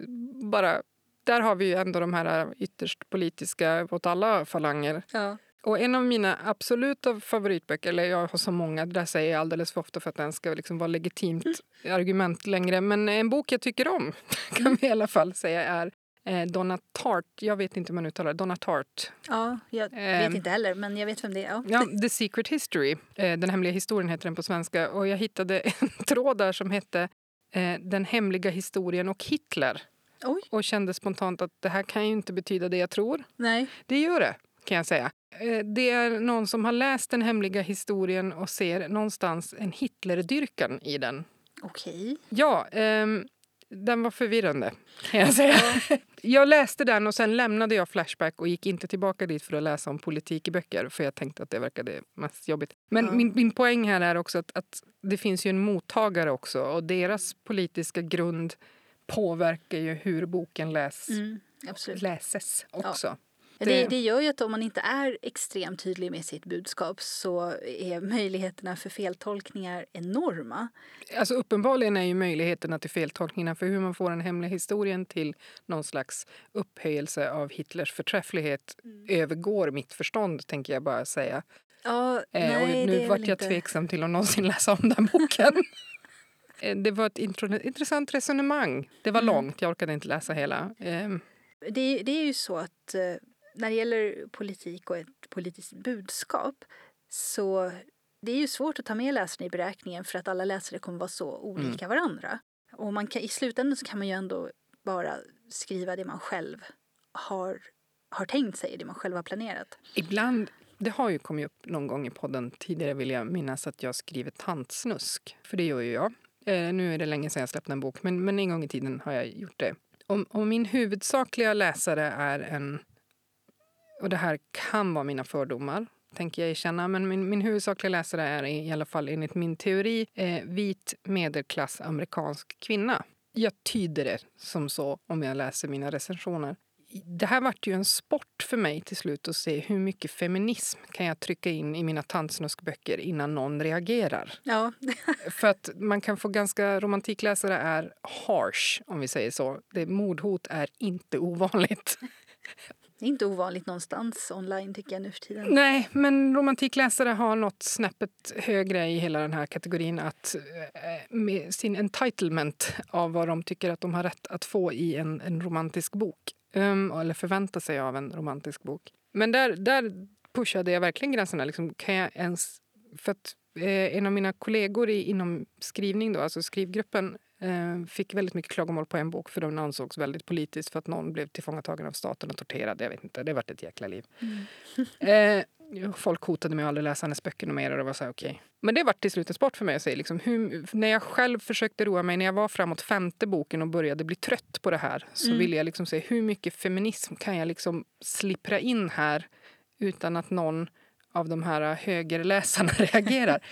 Speaker 2: bara, där har vi ju ändå de här ytterst politiska åt alla falanger.
Speaker 1: Ja.
Speaker 2: Och en av mina absoluta favoritböcker, eller jag har så många, det där säger jag alldeles för ofta för att den ska liksom vara legitimt argument längre. Men en bok jag tycker om, kan vi i alla fall säga, är eh, Donna Tartt. Jag vet inte hur man uttalar. Donna Tartt.
Speaker 1: ja, jag vet inte heller, men jag vet vem det är. Ja.
Speaker 2: Ja, The Secret History. Eh, den hemliga historien heter den på svenska. Och jag hittade en tråd där som hette eh, Den hemliga historien och Hitler.
Speaker 1: Oj.
Speaker 2: Och kände spontant att det här kan ju inte betyda det jag tror.
Speaker 1: Nej.
Speaker 2: Det gör det, kan jag säga. Eh, Det är någon som har läst den hemliga historien och ser någonstans en Hitlerdyrkan i den.
Speaker 1: Okej.
Speaker 2: Ja, ehm, den var förvirrande, kan jag säga. Jag läste den och sen lämnade jag Flashback och gick inte tillbaka dit för att läsa om politik i böcker för jag tänkte att det verkade mest jobbigt. Men
Speaker 1: Ja.
Speaker 2: min, min poäng här är också att, att det finns ju en mottagare också och deras politiska grund påverkar ju hur boken läs,
Speaker 1: Mm,
Speaker 2: läses också.
Speaker 1: Det,
Speaker 2: Det-
Speaker 1: det gör ju att om man inte är extremt tydlig med sitt budskap så är möjligheterna för feltolkningar enorma.
Speaker 2: Alltså uppenbarligen är ju möjligheterna till feltolkningar för hur man får den hemliga historien till någon slags upphöjelse av Hitlers förträfflighet
Speaker 1: Mm.
Speaker 2: övergår mitt förstånd, tänker jag bara säga.
Speaker 1: Ja,
Speaker 2: Eh,
Speaker 1: nej,
Speaker 2: och nu vart jag
Speaker 1: inte...
Speaker 2: tveksam till att någonsin läsa om den boken. Eh, det var ett intressant resonemang. Det var
Speaker 1: Mm.
Speaker 2: långt, jag orkade inte läsa hela. Ehm,
Speaker 1: Det, det är ju så att eh, när det gäller politik och ett politiskt budskap så det är ju svårt att ta med läsaren i beräkningen för att alla läsare kommer vara så olika varandra. Och man kan, i slutändan så kan man ju ändå bara skriva det man själv har, har tänkt sig, det man själv har planerat.
Speaker 2: Ibland, det har ju kommit upp någon gång i podden tidigare vill jag minnas att jag skriver tantsnusk. För det gör ju jag. Eh, nu är det länge sedan jag släppte en bok, men, men en gång i tiden har jag gjort det. Om, om min huvudsakliga läsare är en... Och det här kan vara mina fördomar, tänker jag erkänna. Men min, min huvudsakliga läsare är i alla fall enligt min teori eh, vit medelklass amerikansk kvinna. Jag tyder det som så om jag läser mina recensioner. det här vart ju en sport för mig till slut att se hur mycket feminism kan jag trycka in i mina tantsnuskböcker innan någon reagerar.
Speaker 1: Ja.
Speaker 2: för att man kan få ganska... Romantikläsare är harsh, om vi säger så. Det, mordhot är inte ovanligt.
Speaker 1: Det är inte ovanligt någonstans online tycker jag nu för tiden.
Speaker 2: Nej, men romantikläsare har något snäppet högre i hela den här kategorin. att eh, Med sin entitlement av vad de tycker att de har rätt att få i en, en romantisk bok. Um, eller förvänta sig av en romantisk bok. Men där, där pushade jag verkligen gränserna. Liksom, kan jag ens... För att eh, en av mina kollegor i, inom skrivning, då, alltså skrivgruppen fick väldigt mycket klagomål på en bok för den ansågs väldigt politisk för att någon blev tillfångatagen av staten och torterad. Jag vet inte, det vart ett jäkla liv. Mm. eh, folk hotade mig att aldrig läsa hennes böcker mer och det var så här, okay. Men det var till slut en sport för mig att säga liksom, hur, när jag själv försökte roa mig, när jag var framåt femte boken och började bli trött på det här så mm. ville jag liksom se hur mycket feminism kan jag liksom slippra in här utan att någon av de här högerläsarna reagerar.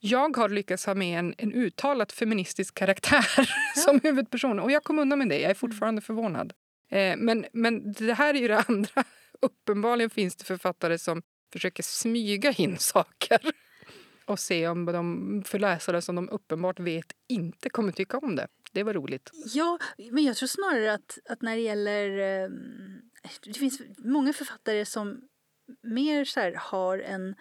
Speaker 2: Jag har lyckats ha med en, en uttalat feministisk karaktär som huvudperson. Och jag kom undan med det. Jag är fortfarande förvånad. Eh, men, men det här är ju det andra. Uppenbarligen finns det författare som försöker smyga in saker och se om de för läsare som de uppenbart vet inte kommer tycka om det. Det var roligt.
Speaker 1: Ja, men jag tror snarare att, att när det gäller... Eh, det finns många författare som mer så här, har en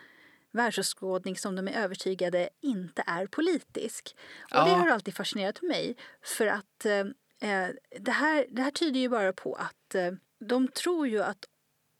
Speaker 1: världsåskådning som de är övertygade inte är politisk. Och ja. Det har alltid fascinerat mig. För att eh, eh, det, här, det här tyder ju bara på att eh, de tror ju att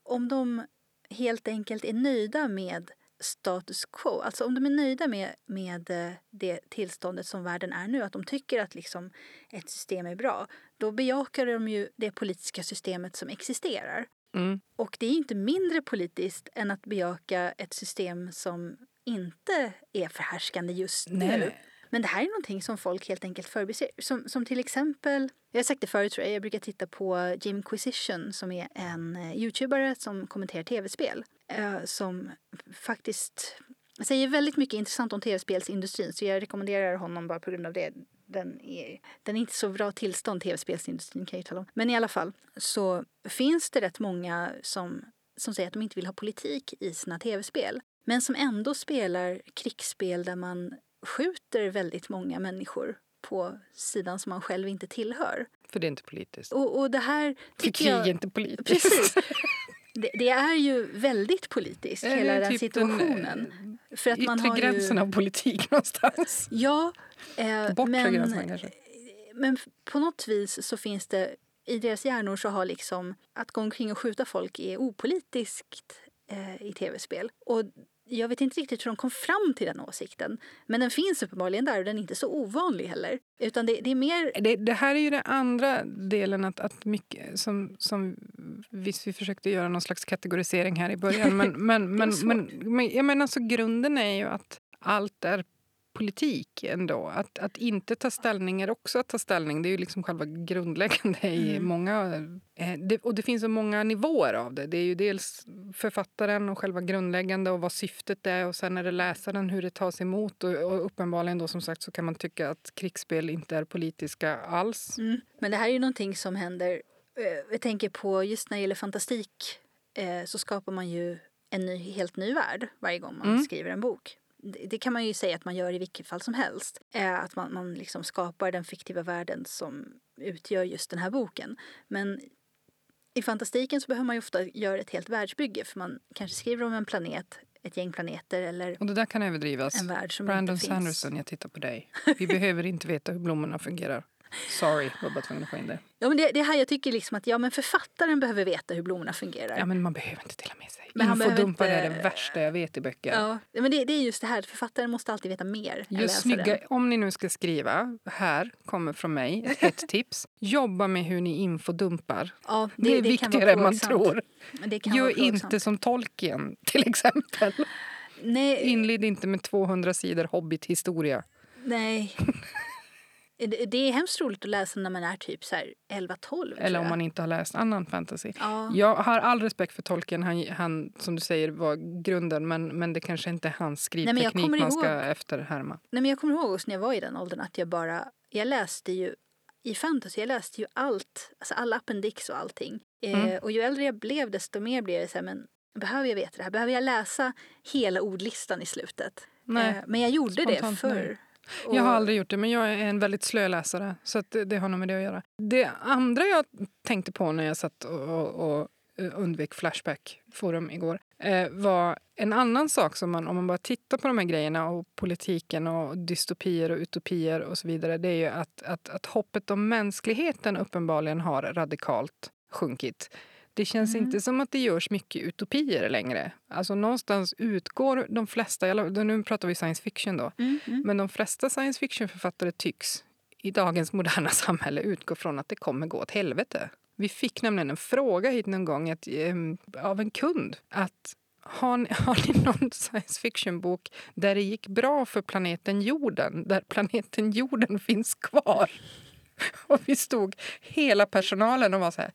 Speaker 1: om de helt enkelt är nöjda med status quo, alltså om de är nöjda med, med eh, det tillståndet som världen är nu, att de tycker att liksom ett system är bra, då bejakar de ju det politiska systemet som existerar. Mm. Och det är inte mindre politiskt än att bejaka ett system som inte är förhärskande just nu. Nej. Men det här är någonting som folk helt enkelt förbiser. Som, som till exempel, jag har sagt det förut tror jag, jag brukar titta på Jimquisition som är en uh, youtubare som kommenterar tv-spel. Uh, som faktiskt säger väldigt mycket intressant om tv-spelsindustrin så jag rekommenderar honom bara på grund av det den är, den är inte så bra tillstånd, tv-spelsindustrin kan jag tala om. Men i alla fall så finns det rätt många som, som säger att de inte vill ha politik i sina tv-spel. Men som ändå spelar krigsspel där man skjuter väldigt många människor på sidan som man själv inte tillhör.
Speaker 2: För det är inte politiskt.
Speaker 1: Och, och det här
Speaker 2: För krig är inte politiskt.
Speaker 1: Precis. Det, det, är ju väldigt politiskt, hela den typ situationen. Den,
Speaker 2: för att man har gränsen ju... av politik någonstans.
Speaker 1: Ja,
Speaker 2: eh, Bortre men, gränsen kanske.
Speaker 1: Men på något vis så finns det i deras hjärnor så har liksom att gå omkring och skjuta folk är opolitiskt eh, i tv-spel. Och jag vet inte riktigt hur de kom fram till den åsikten. Men den finns uppenbarligen där och den är inte så ovanlig heller. Utan det, det är mer...
Speaker 2: Det, det, här är ju den andra delen att, att mycket som, som visst vi försökte göra någon slags kategorisering här i början. Men, men, men, men, men, jag menar alltså grunden är ju att allt är politik ändå. Att, att inte ta ställning är också att ta ställning. Det är ju liksom själva grundläggande i mm. många... Eh, det, och det finns så många nivåer av det. Det är ju dels författaren och själva grundläggande och vad syftet är och sen är det läsaren, hur det tas emot. Och, och uppenbarligen då som sagt så kan man tycka att krigsspel inte är politiska alls.
Speaker 1: Mm. Men det här är ju någonting som händer... Eh, jag tänker på just när det gäller fantastik eh, så skapar man ju en ny, helt ny värld varje gång man mm. skriver en bok det kan man ju säga att man gör i vilket fall som helst. Att man, man liksom skapar den fiktiva världen som utgör just den här boken. Men i fantastiken så behöver man ju ofta göra ett helt världsbygge för man kanske skriver om en planet, ett gäng planeter eller
Speaker 2: Och det där kan överdrivas.
Speaker 1: En värld som
Speaker 2: Brandon Sanderson, jag tittar på dig. Vi behöver inte veta hur blommorna fungerar. Sorry, jag var bara tvungen att få in det.
Speaker 1: Ja, men det, det här jag tycker liksom att ja, men författaren behöver veta hur blommorna fungerar.
Speaker 2: Ja, men man behöver inte dela med sig. Men Infodumpar inte... är det värsta jag vet i böcker.
Speaker 1: Ja, men det, det är just det här, författaren måste alltid veta mer
Speaker 2: just snygga, Om ni nu ska skriva, här kommer från mig ett tips. Jobba med hur ni infodumpar.
Speaker 1: Ja, det,
Speaker 2: det är
Speaker 1: det
Speaker 2: viktigare än man tror.
Speaker 1: Gör
Speaker 2: inte som tolken, till exempel.
Speaker 1: Nej.
Speaker 2: Inled inte med 200 sidor Hobbit-historia.
Speaker 1: Nej. Det är hemskt roligt att läsa när man är typ 11-12.
Speaker 2: Eller om man inte har läst annan fantasy.
Speaker 1: Ja.
Speaker 2: Jag har all respekt för tolken. Han, han, som du säger, var grunden. Men, men det kanske inte är hans skrivteknik Nej, man ska ihåg, efterhärma.
Speaker 1: Nej, men jag kommer ihåg också när jag var i den åldern att jag bara... Jag läste ju i fantasy, jag läste ju allt, alltså alla appendix och allting. Eh,
Speaker 2: Mm.
Speaker 1: och ju äldre jag blev desto mer blev det så här, men behöver jag veta det här? Behöver jag läsa hela ordlistan i slutet?
Speaker 2: Nej.
Speaker 1: Eh, men jag gjorde det
Speaker 2: Spontant
Speaker 1: förr.
Speaker 2: nej.
Speaker 1: Och-
Speaker 2: Jag har aldrig gjort det, men jag är en väldigt slö läsare. Så det, det har nog med det att göra. Det andra jag tänkte på när jag satt och, och, och undvek Flashback-forum igår eh, var en annan sak som man, om man bara tittar på de här grejerna och politiken och dystopier och utopier och så vidare, det är ju att, att, att hoppet om mänskligheten uppenbarligen har radikalt sjunkit. Det känns
Speaker 1: Mm.
Speaker 2: inte som att det görs mycket utopier längre. Alltså någonstans utgår de flesta, nu pratar vi science fiction då,
Speaker 1: Mm, mm.
Speaker 2: men de flesta science fiction-författare tycks i dagens moderna samhälle utgå från att det kommer gå åt helvete. Vi fick nämligen en fråga hit någon gång att, ehm, av en kund. att har ni, har ni någon science fiction-bok där det gick bra för planeten jorden? Där planeten jorden finns kvar? Och vi stod, hela personalen, och var så här...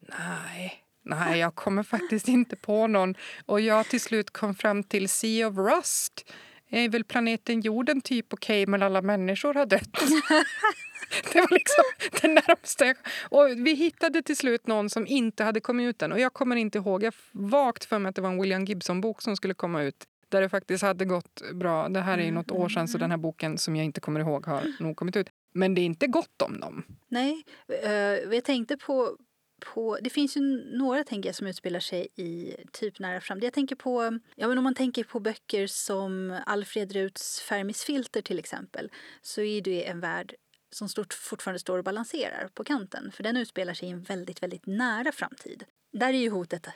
Speaker 2: Nej, nej, jag kommer faktiskt inte på någon. Och jag till slut kom fram till Sea of Rust. Är väl planeten jorden typ okej, men alla människor har dött. Det var liksom det närmaste. Och vi hittade till slut någon som inte hade kommit ut än. Och jag kommer inte ihåg. Jag har vagt för mig att det var en William Gibson-bok som skulle komma ut. Där det faktiskt hade gått bra. Det här är ju något år sedan så den här boken som jag inte kommer ihåg har nog kommit ut. Men det är inte gott om dem.
Speaker 1: Nej, eh, jag tänkte på, på... Det finns ju några tänker jag, som utspelar sig i typ nära framtid. Jag tänker på... Ja, men om man tänker på böcker som Alfred Ruts Fermis filter till exempel så är det en värld som stort, fortfarande står och balanserar på kanten. För den utspelar sig i en väldigt, väldigt nära framtid. Där är ju hotet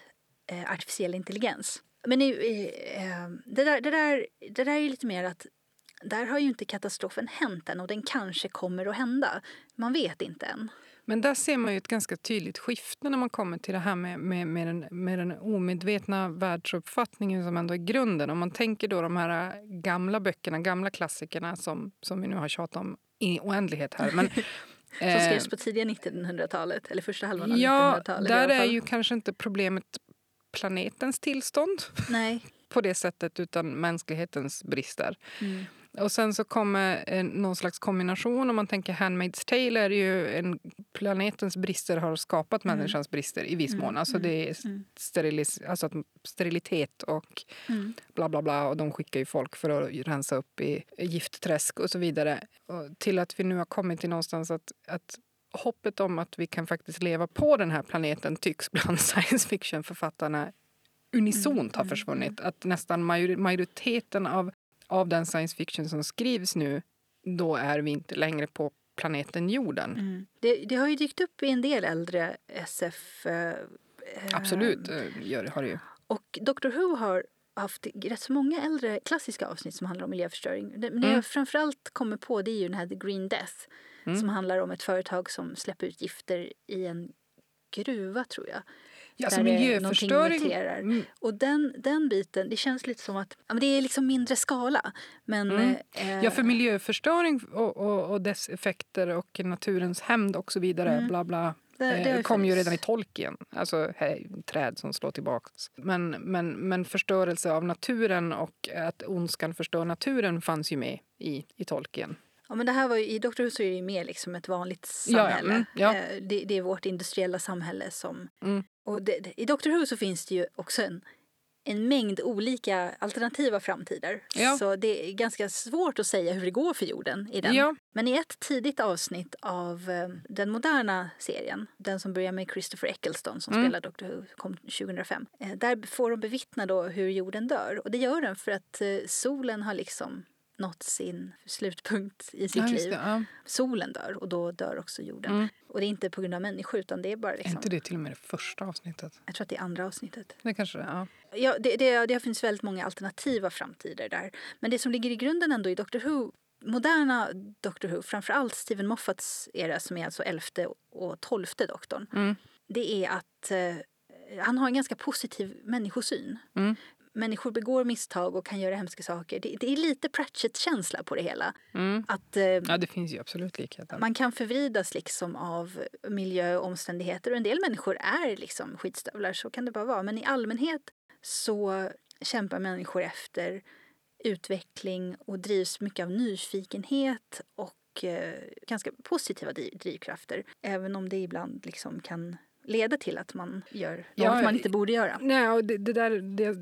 Speaker 1: eh, artificiell intelligens. Men eh, det, där, det, där, det där är ju lite mer att där har ju inte katastrofen hänt än och den kanske kommer att hända. Man vet inte än.
Speaker 2: Men där ser man ju ett ganska tydligt skifte när man kommer till det här med, med, med, den, med den omedvetna världsuppfattningen som ändå är grunden. Om man tänker då de här gamla böckerna, gamla klassikerna som, som vi nu har tjatat om i oändlighet här. Men,
Speaker 1: Som
Speaker 2: eh,
Speaker 1: skrevs på tidiga 1900-talet, eller första halvan av
Speaker 2: Ja,
Speaker 1: 1900-talet. i
Speaker 2: där är ju kanske inte problemet planetens tillstånd
Speaker 1: Nej.
Speaker 2: på det sättet utan mänsklighetens brister.
Speaker 1: Mm.
Speaker 2: Och sen så kommer en, någon slags kombination. Om man tänker Handmaid's Tale är ju en, planetens brister har skapat
Speaker 1: Mm.
Speaker 2: människans brister i viss
Speaker 1: Mm,
Speaker 2: mån. Alltså
Speaker 1: mm,
Speaker 2: det är
Speaker 1: mm.
Speaker 2: sterilis, alltså sterilitet och
Speaker 1: Mm.
Speaker 2: bla bla bla. Och de skickar ju folk för att rensa upp i giftträsk och så vidare. Och till att vi nu har kommit till någonstans att, att hoppet om att vi kan faktiskt leva på den här planeten tycks bland science fiction-författarna unisont har
Speaker 1: Mm,
Speaker 2: försvunnit. Att nästan major- majoriteten av, av den science fiction som skrivs nu, då är vi inte längre på planeten jorden.
Speaker 1: Mm. Det, det har ju dykt upp i en del äldre SF. Eh, eh,
Speaker 2: Absolut eh, gör, har det ju.
Speaker 1: Och Doctor Who har haft rätt så många äldre klassiska avsnitt som handlar om miljöförstöring. Det,
Speaker 2: Mm.
Speaker 1: jag framförallt kommer på det är ju den här The Green Death
Speaker 2: Mm.
Speaker 1: som handlar om ett företag som släpper ut gifter i en gruva, tror jag.
Speaker 2: Ja, alltså miljöförstöring... Mm,
Speaker 1: Och den, den biten, det känns lite som att ja, men det är liksom mindre skala. Men,
Speaker 2: Mm.
Speaker 1: eh,
Speaker 2: Ja, för miljöförstöring och, och, och dess effekter och naturens hämnd och så vidare,
Speaker 1: Mm.
Speaker 2: bla bla,
Speaker 1: det, det
Speaker 2: eh, kom ju redan i Tolkien. Alltså här, träd som slår tillbaka. Men, men, men förstörelse av naturen och att ondskan förstör naturen fanns ju med i, i Tolkien.
Speaker 1: Ja, men det här var ju, I Doctor Who är det ju mer liksom ett vanligt
Speaker 2: Ja, ja,
Speaker 1: samhälle.
Speaker 2: mm, ja.
Speaker 1: Eh, Det, det är vårt industriella samhälle som...
Speaker 2: Mm.
Speaker 1: Och det, I Doctor Who så finns det ju också en, en mängd olika alternativa framtider.
Speaker 2: Ja.
Speaker 1: Så det är ganska svårt att säga hur det går för jorden i den.
Speaker 2: Ja,
Speaker 1: Men i ett tidigt avsnitt av eh, den moderna serien, den som börjar med Christopher Eccleston som
Speaker 2: Mm.
Speaker 1: spelar Doctor Who, kom 2005. Eh, där får de bevittna då hur jorden dör. Och det gör den för att eh, solen har liksom nått sin slutpunkt i sitt
Speaker 2: ja
Speaker 1: liv.
Speaker 2: det. Ja.
Speaker 1: Solen dör och då dör också jorden.
Speaker 2: Mm.
Speaker 1: Och det är inte på grund av människor utan det är bara
Speaker 2: Är
Speaker 1: liksom,
Speaker 2: inte det till och med det första avsnittet?
Speaker 1: jag tror att det är andra avsnittet.
Speaker 2: Det kanske är. Ja.
Speaker 1: Ja, det, det, det finns väldigt många alternativa framtider där. Men det som ligger i grunden ändå i Doctor Who, moderna Doctor Who, framförallt Stephen Moffats era som är alltså elfte och tolfte doktorn,
Speaker 2: Mm.
Speaker 1: det är att eh, han har en ganska positiv människosyn.
Speaker 2: Mm.
Speaker 1: Människor begår misstag och kan göra hemska saker. Det, det är lite Pratchett-känsla på det hela.
Speaker 2: Mm.
Speaker 1: Att eh,
Speaker 2: ja, det finns ju absolut likheter.
Speaker 1: man kan förvridas liksom av miljö och omständigheter. Och en del människor är liksom skitstövlar, så kan det bara vara. Men i allmänhet så kämpar människor efter utveckling och drivs mycket av nyfikenhet och eh, ganska positiva driv- drivkrafter. Även om det ibland liksom kan leda till att man gör något
Speaker 2: Ja,
Speaker 1: man inte borde göra.
Speaker 2: Nej, och det, det, där, det,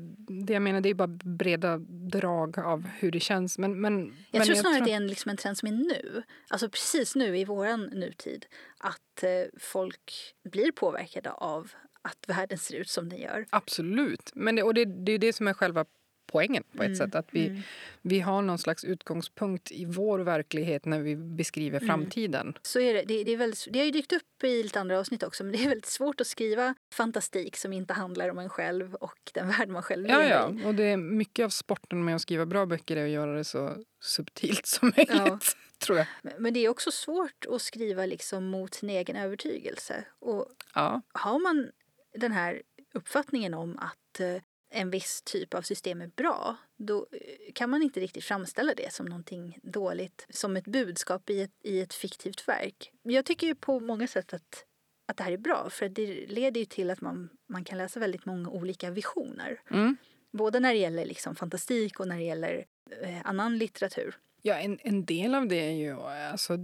Speaker 2: det jag menar det är bara breda drag av hur det känns. Men, men,
Speaker 1: Jag
Speaker 2: men
Speaker 1: tror snarare att det är en, liksom en trend som är nu, alltså precis nu i våran nutid, att eh, folk blir påverkade av att världen ser ut som den gör.
Speaker 2: Absolut. Men det, och det, det är det som är själva poängen på ett
Speaker 1: Mm,
Speaker 2: sätt. Att vi,
Speaker 1: mm.
Speaker 2: vi har någon slags utgångspunkt i vår verklighet när vi beskriver
Speaker 1: Mm.
Speaker 2: framtiden.
Speaker 1: Så är det. Det, det, är väldigt, det har ju dykt upp i lite andra avsnitt också, men det är väldigt svårt att skriva fantastik som inte handlar om en själv och den värld man själv
Speaker 2: Ja,
Speaker 1: lever
Speaker 2: ja.
Speaker 1: i.
Speaker 2: Och det är mycket av sporten med att skriva bra böcker är att göra det så subtilt som möjligt.
Speaker 1: Ja.
Speaker 2: Tror jag.
Speaker 1: Men- Men det är också svårt att skriva liksom mot sin egen övertygelse. Och
Speaker 2: Ja.
Speaker 1: har man den här uppfattningen om att eh, en viss typ av system är bra då eh, kan man inte riktigt framställa det som någonting dåligt, som ett budskap i ett, i ett fiktivt verk. Jag tycker ju på många sätt att, att det här är bra för det leder ju till att man, man kan läsa väldigt många olika visioner.
Speaker 2: Mm.
Speaker 1: Både när det gäller liksom fantastik och när det gäller eh, annan litteratur.
Speaker 2: Ja, en, en del av det är ju, alltså,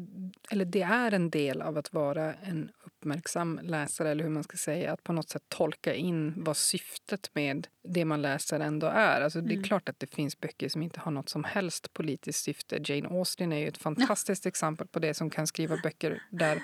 Speaker 2: eller det är en del av att vara en uppmärksam läsare, eller hur man ska säga, att på något sätt tolka in vad syftet med det man läser ändå är. Alltså, Det är
Speaker 1: Mm.
Speaker 2: klart att det finns böcker som inte har något som helst politiskt syfte. Jane Austen är ju ett fantastiskt exempel på det, som kan skriva böcker där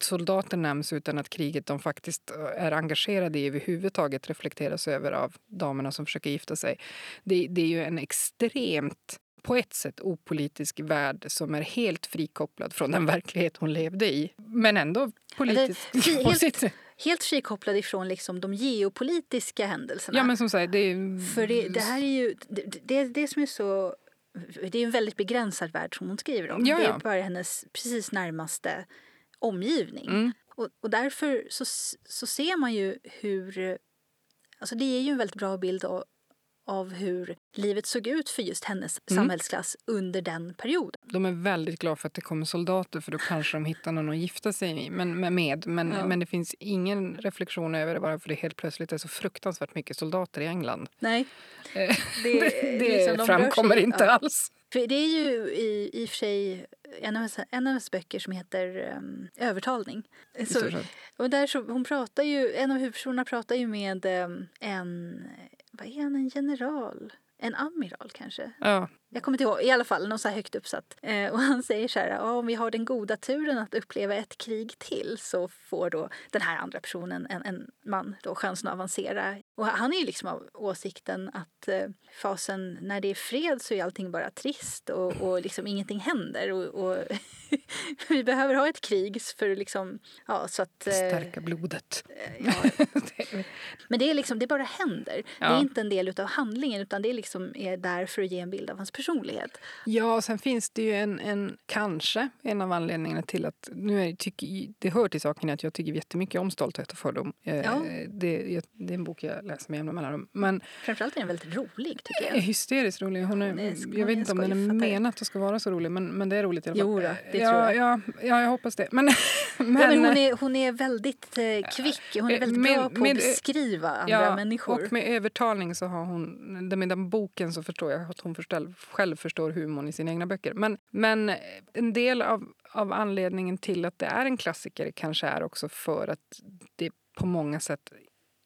Speaker 2: soldater nämns utan att kriget de faktiskt är engagerade i överhuvudtaget reflekteras över av damerna som försöker gifta sig. Det, det är ju en extremt på ett sätt opolitisk värld som är helt frikopplad från den verklighet hon levde i. Men ändå politisk
Speaker 1: fri-
Speaker 2: på
Speaker 1: helt-
Speaker 2: sitt sätt.
Speaker 1: Helt frikopplad ifrån liksom de geopolitiska händelserna.
Speaker 2: Ja, men som sagt, det är...
Speaker 1: För det, det här är ju det, det, det som är så... Det är en väldigt begränsad värld som hon skriver om.
Speaker 2: Ja,
Speaker 1: Det är
Speaker 2: ja.
Speaker 1: bara hennes precis närmaste omgivning.
Speaker 2: Mm.
Speaker 1: Och, och därför så, så ser man ju hur... Alltså det är ju en väldigt bra bild av, av hur livet såg ut för just hennes
Speaker 2: Mm.
Speaker 1: samhällsklass under den perioden.
Speaker 2: De är väldigt glada för att det kommer soldater för då kanske de hittar någon att gifta sig med. Men, med. Men,
Speaker 1: Ja.
Speaker 2: men det finns ingen reflektion över det bara för det helt plötsligt är så fruktansvärt mycket soldater i England.
Speaker 1: Nej.
Speaker 2: Eh,
Speaker 1: Det,
Speaker 2: Det, det
Speaker 1: liksom,
Speaker 2: framkommer inte
Speaker 1: ja.
Speaker 2: alls.
Speaker 1: För det är ju i, i och för sig en av, hennes- en av hennes böcker som heter um, Övertalning. Så, och där så, hon pratar ju, en av huvudpersonerna pratar ju med um, en, vad är han, en general? En amiral kanske?
Speaker 2: Ja.
Speaker 1: Jag kommer inte ihåg, i alla fall någon så högt uppsatt. Eh, och han säger så här, ja, om vi har den goda turen att uppleva ett krig till så får då den här andra personen, en, en man, då chansen att avancera. Och han är ju liksom av åsikten att eh, fasen när det är fred så är allting bara trist och, och liksom ingenting händer. Och, och vi behöver ha ett krig för liksom, ja så att... eh,
Speaker 2: Stärka blodet.
Speaker 1: ja,
Speaker 2: Det-
Speaker 1: men det är liksom, det bara händer. Det
Speaker 2: Ja.
Speaker 1: är inte en del av handlingen utan det är liksom är där för att ge en bild av hans personlighet.
Speaker 2: Ja, och sen finns det ju en, en kanske en av anledningarna till att nu är, tycker, det hör till saken att jag tycker jättemycket om Stolthet och fördom. Eh,
Speaker 1: Ja.
Speaker 2: Det, det är en bok jag läser med jämna mellanrum. Men
Speaker 1: Framförallt är den väldigt rolig tycker jag.
Speaker 2: hysteriskt rolig. Hon är,
Speaker 1: Hon är-
Speaker 2: jag vet inte om den är menat att ska vara så rolig, men, men det är roligt i alla fall.
Speaker 1: Jo det
Speaker 2: ja,
Speaker 1: tror jag.
Speaker 2: Ja, ja, jag hoppas det. Men, men,
Speaker 1: ja, men hon, är, hon är väldigt eh, kvick. Hon är
Speaker 2: eh,
Speaker 1: väldigt
Speaker 2: med-
Speaker 1: bra på
Speaker 2: med-
Speaker 1: att beskriva andra
Speaker 2: ja,
Speaker 1: människor.
Speaker 2: Och med övertalning så har hon, med den boken så förstår jag att hon själv förstår humorn i sina egna böcker. Men, men en del av, av anledningen till att det är en klassiker kanske är också för att det på många sätt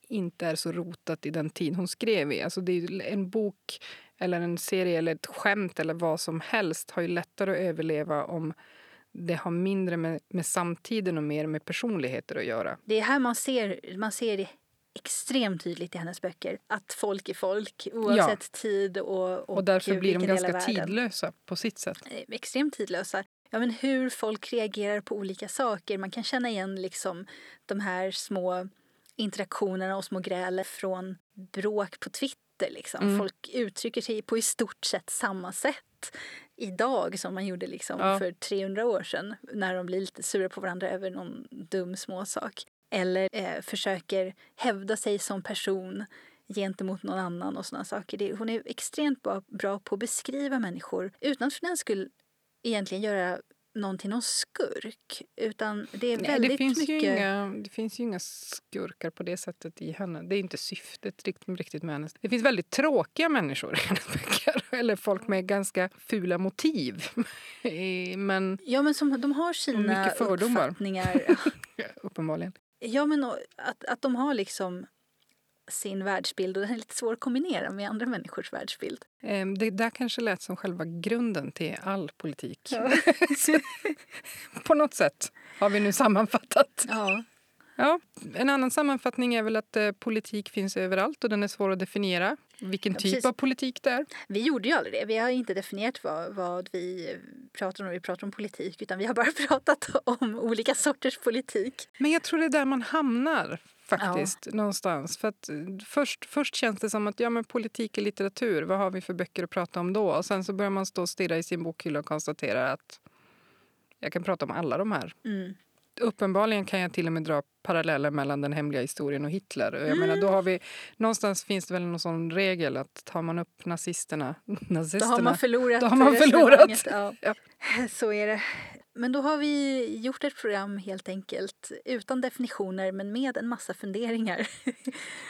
Speaker 2: inte är så rotat i den tid hon skrev i. Alltså det är ju en bok eller en serie eller ett skämt eller vad som helst har ju lättare att överleva om det har mindre med, med samtiden och mer med personligheter att göra.
Speaker 1: Det är här man ser, man ser extremt tydligt i hennes böcker. Att folk är folk oavsett tid och, och,
Speaker 2: Och därför blir de ganska tidlösa på sitt sätt.
Speaker 1: Eh, extremt tidlösa. Ja, men hur folk reagerar på olika saker. Man kan känna igen liksom de här små interaktionerna och små grälen från bråk på Twitter. Liksom.
Speaker 2: Mm.
Speaker 1: Folk uttrycker sig på i stort sett samma sätt idag som man gjorde liksom
Speaker 2: Ja.
Speaker 1: för 300 år sedan när de blir lite sura på varandra över någon dum småsak. Eller eh, försöker hävda sig som person gentemot någon annan och sådana saker. Det, hon är extremt bra, bra på att beskriva människor utan för den skull egentligen göra någon till någon skurk. Utan det är
Speaker 2: Nej,
Speaker 1: väldigt
Speaker 2: det, finns
Speaker 1: mycket...
Speaker 2: ju inga, det finns ju inga skurkar på det sättet i henne. Det är inte syftet riktigt, riktigt med henne. Det finns väldigt tråkiga människor i hennes böcker. Eller folk med ganska fula motiv. Men
Speaker 1: Ja, men som, de har sina uppfattningar.
Speaker 2: uppenbarligen.
Speaker 1: Ja, men att, att de har liksom sin världsbild och den är lite svår att kombinera med andra människors världsbild.
Speaker 2: Eh, Det där kanske lät som själva grunden till all politik. På något sätt har vi nu sammanfattat.
Speaker 1: Ja.
Speaker 2: Ja, en annan sammanfattning är väl att eh, politik finns överallt och den är svår att definiera. Vilken
Speaker 1: Ja,
Speaker 2: typ
Speaker 1: precis.
Speaker 2: av politik det är.
Speaker 1: Vi gjorde ju aldrig det. Vi har inte definierat vad, vad vi pratar om när vi pratar om politik utan vi har bara pratat om olika sorters politik.
Speaker 2: Men jag tror det är där man hamnar faktiskt någonstans. För att eh, först, först känns det som att ja, men politik är litteratur. Vad har vi för böcker att prata om då? Och sen så börjar man stå och stirra i sin bokhylla och konstatera att jag kan prata om alla de här.
Speaker 1: Mm.
Speaker 2: Uppenbarligen kan jag till och med dra paralleller mellan den hemliga historien och Hitler. Jag
Speaker 1: Mm.
Speaker 2: menar, då har vi, någonstans finns det väl någon sån regel att tar man upp nazisterna,
Speaker 1: Då
Speaker 2: nazisterna
Speaker 1: har man förlorat
Speaker 2: Då har man förlorat.
Speaker 1: Ja.
Speaker 2: Ja.
Speaker 1: Så är det. Men då har vi gjort ett program helt enkelt utan definitioner men med en massa funderingar.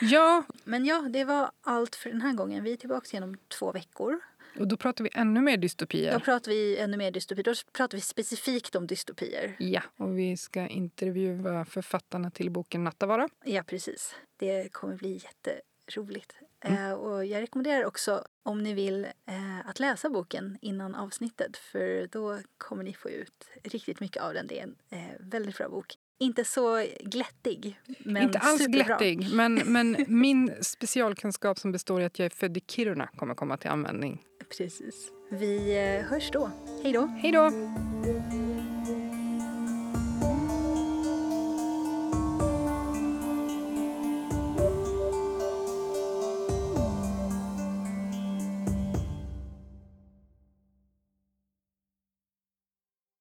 Speaker 2: Ja,
Speaker 1: Men ja, det var allt för den här gången. Vi är tillbaka igen om två veckor.
Speaker 2: Och då pratar vi ännu mer
Speaker 1: Då
Speaker 2: dystopier.
Speaker 1: pratar vi ännu mer dystopi. Då pratar vi specifikt om dystopier.
Speaker 2: Ja, och vi ska intervjua författarna till boken Nattavara.
Speaker 1: Ja, precis. Det kommer bli jätteroligt.
Speaker 2: Mm.
Speaker 1: Eh, och jag rekommenderar också om ni vill eh, att läsa boken innan avsnittet för då kommer ni få ut riktigt mycket av den. Det är en eh, väldigt bra bok. Inte så glättig, men
Speaker 2: Inte alls
Speaker 1: superbra.
Speaker 2: glättig, men, men min specialkunskap som består i att jag är född i Kiruna kommer komma till användning.
Speaker 1: Precis. Vi eh, hörs då. Hej då!
Speaker 2: Hej då!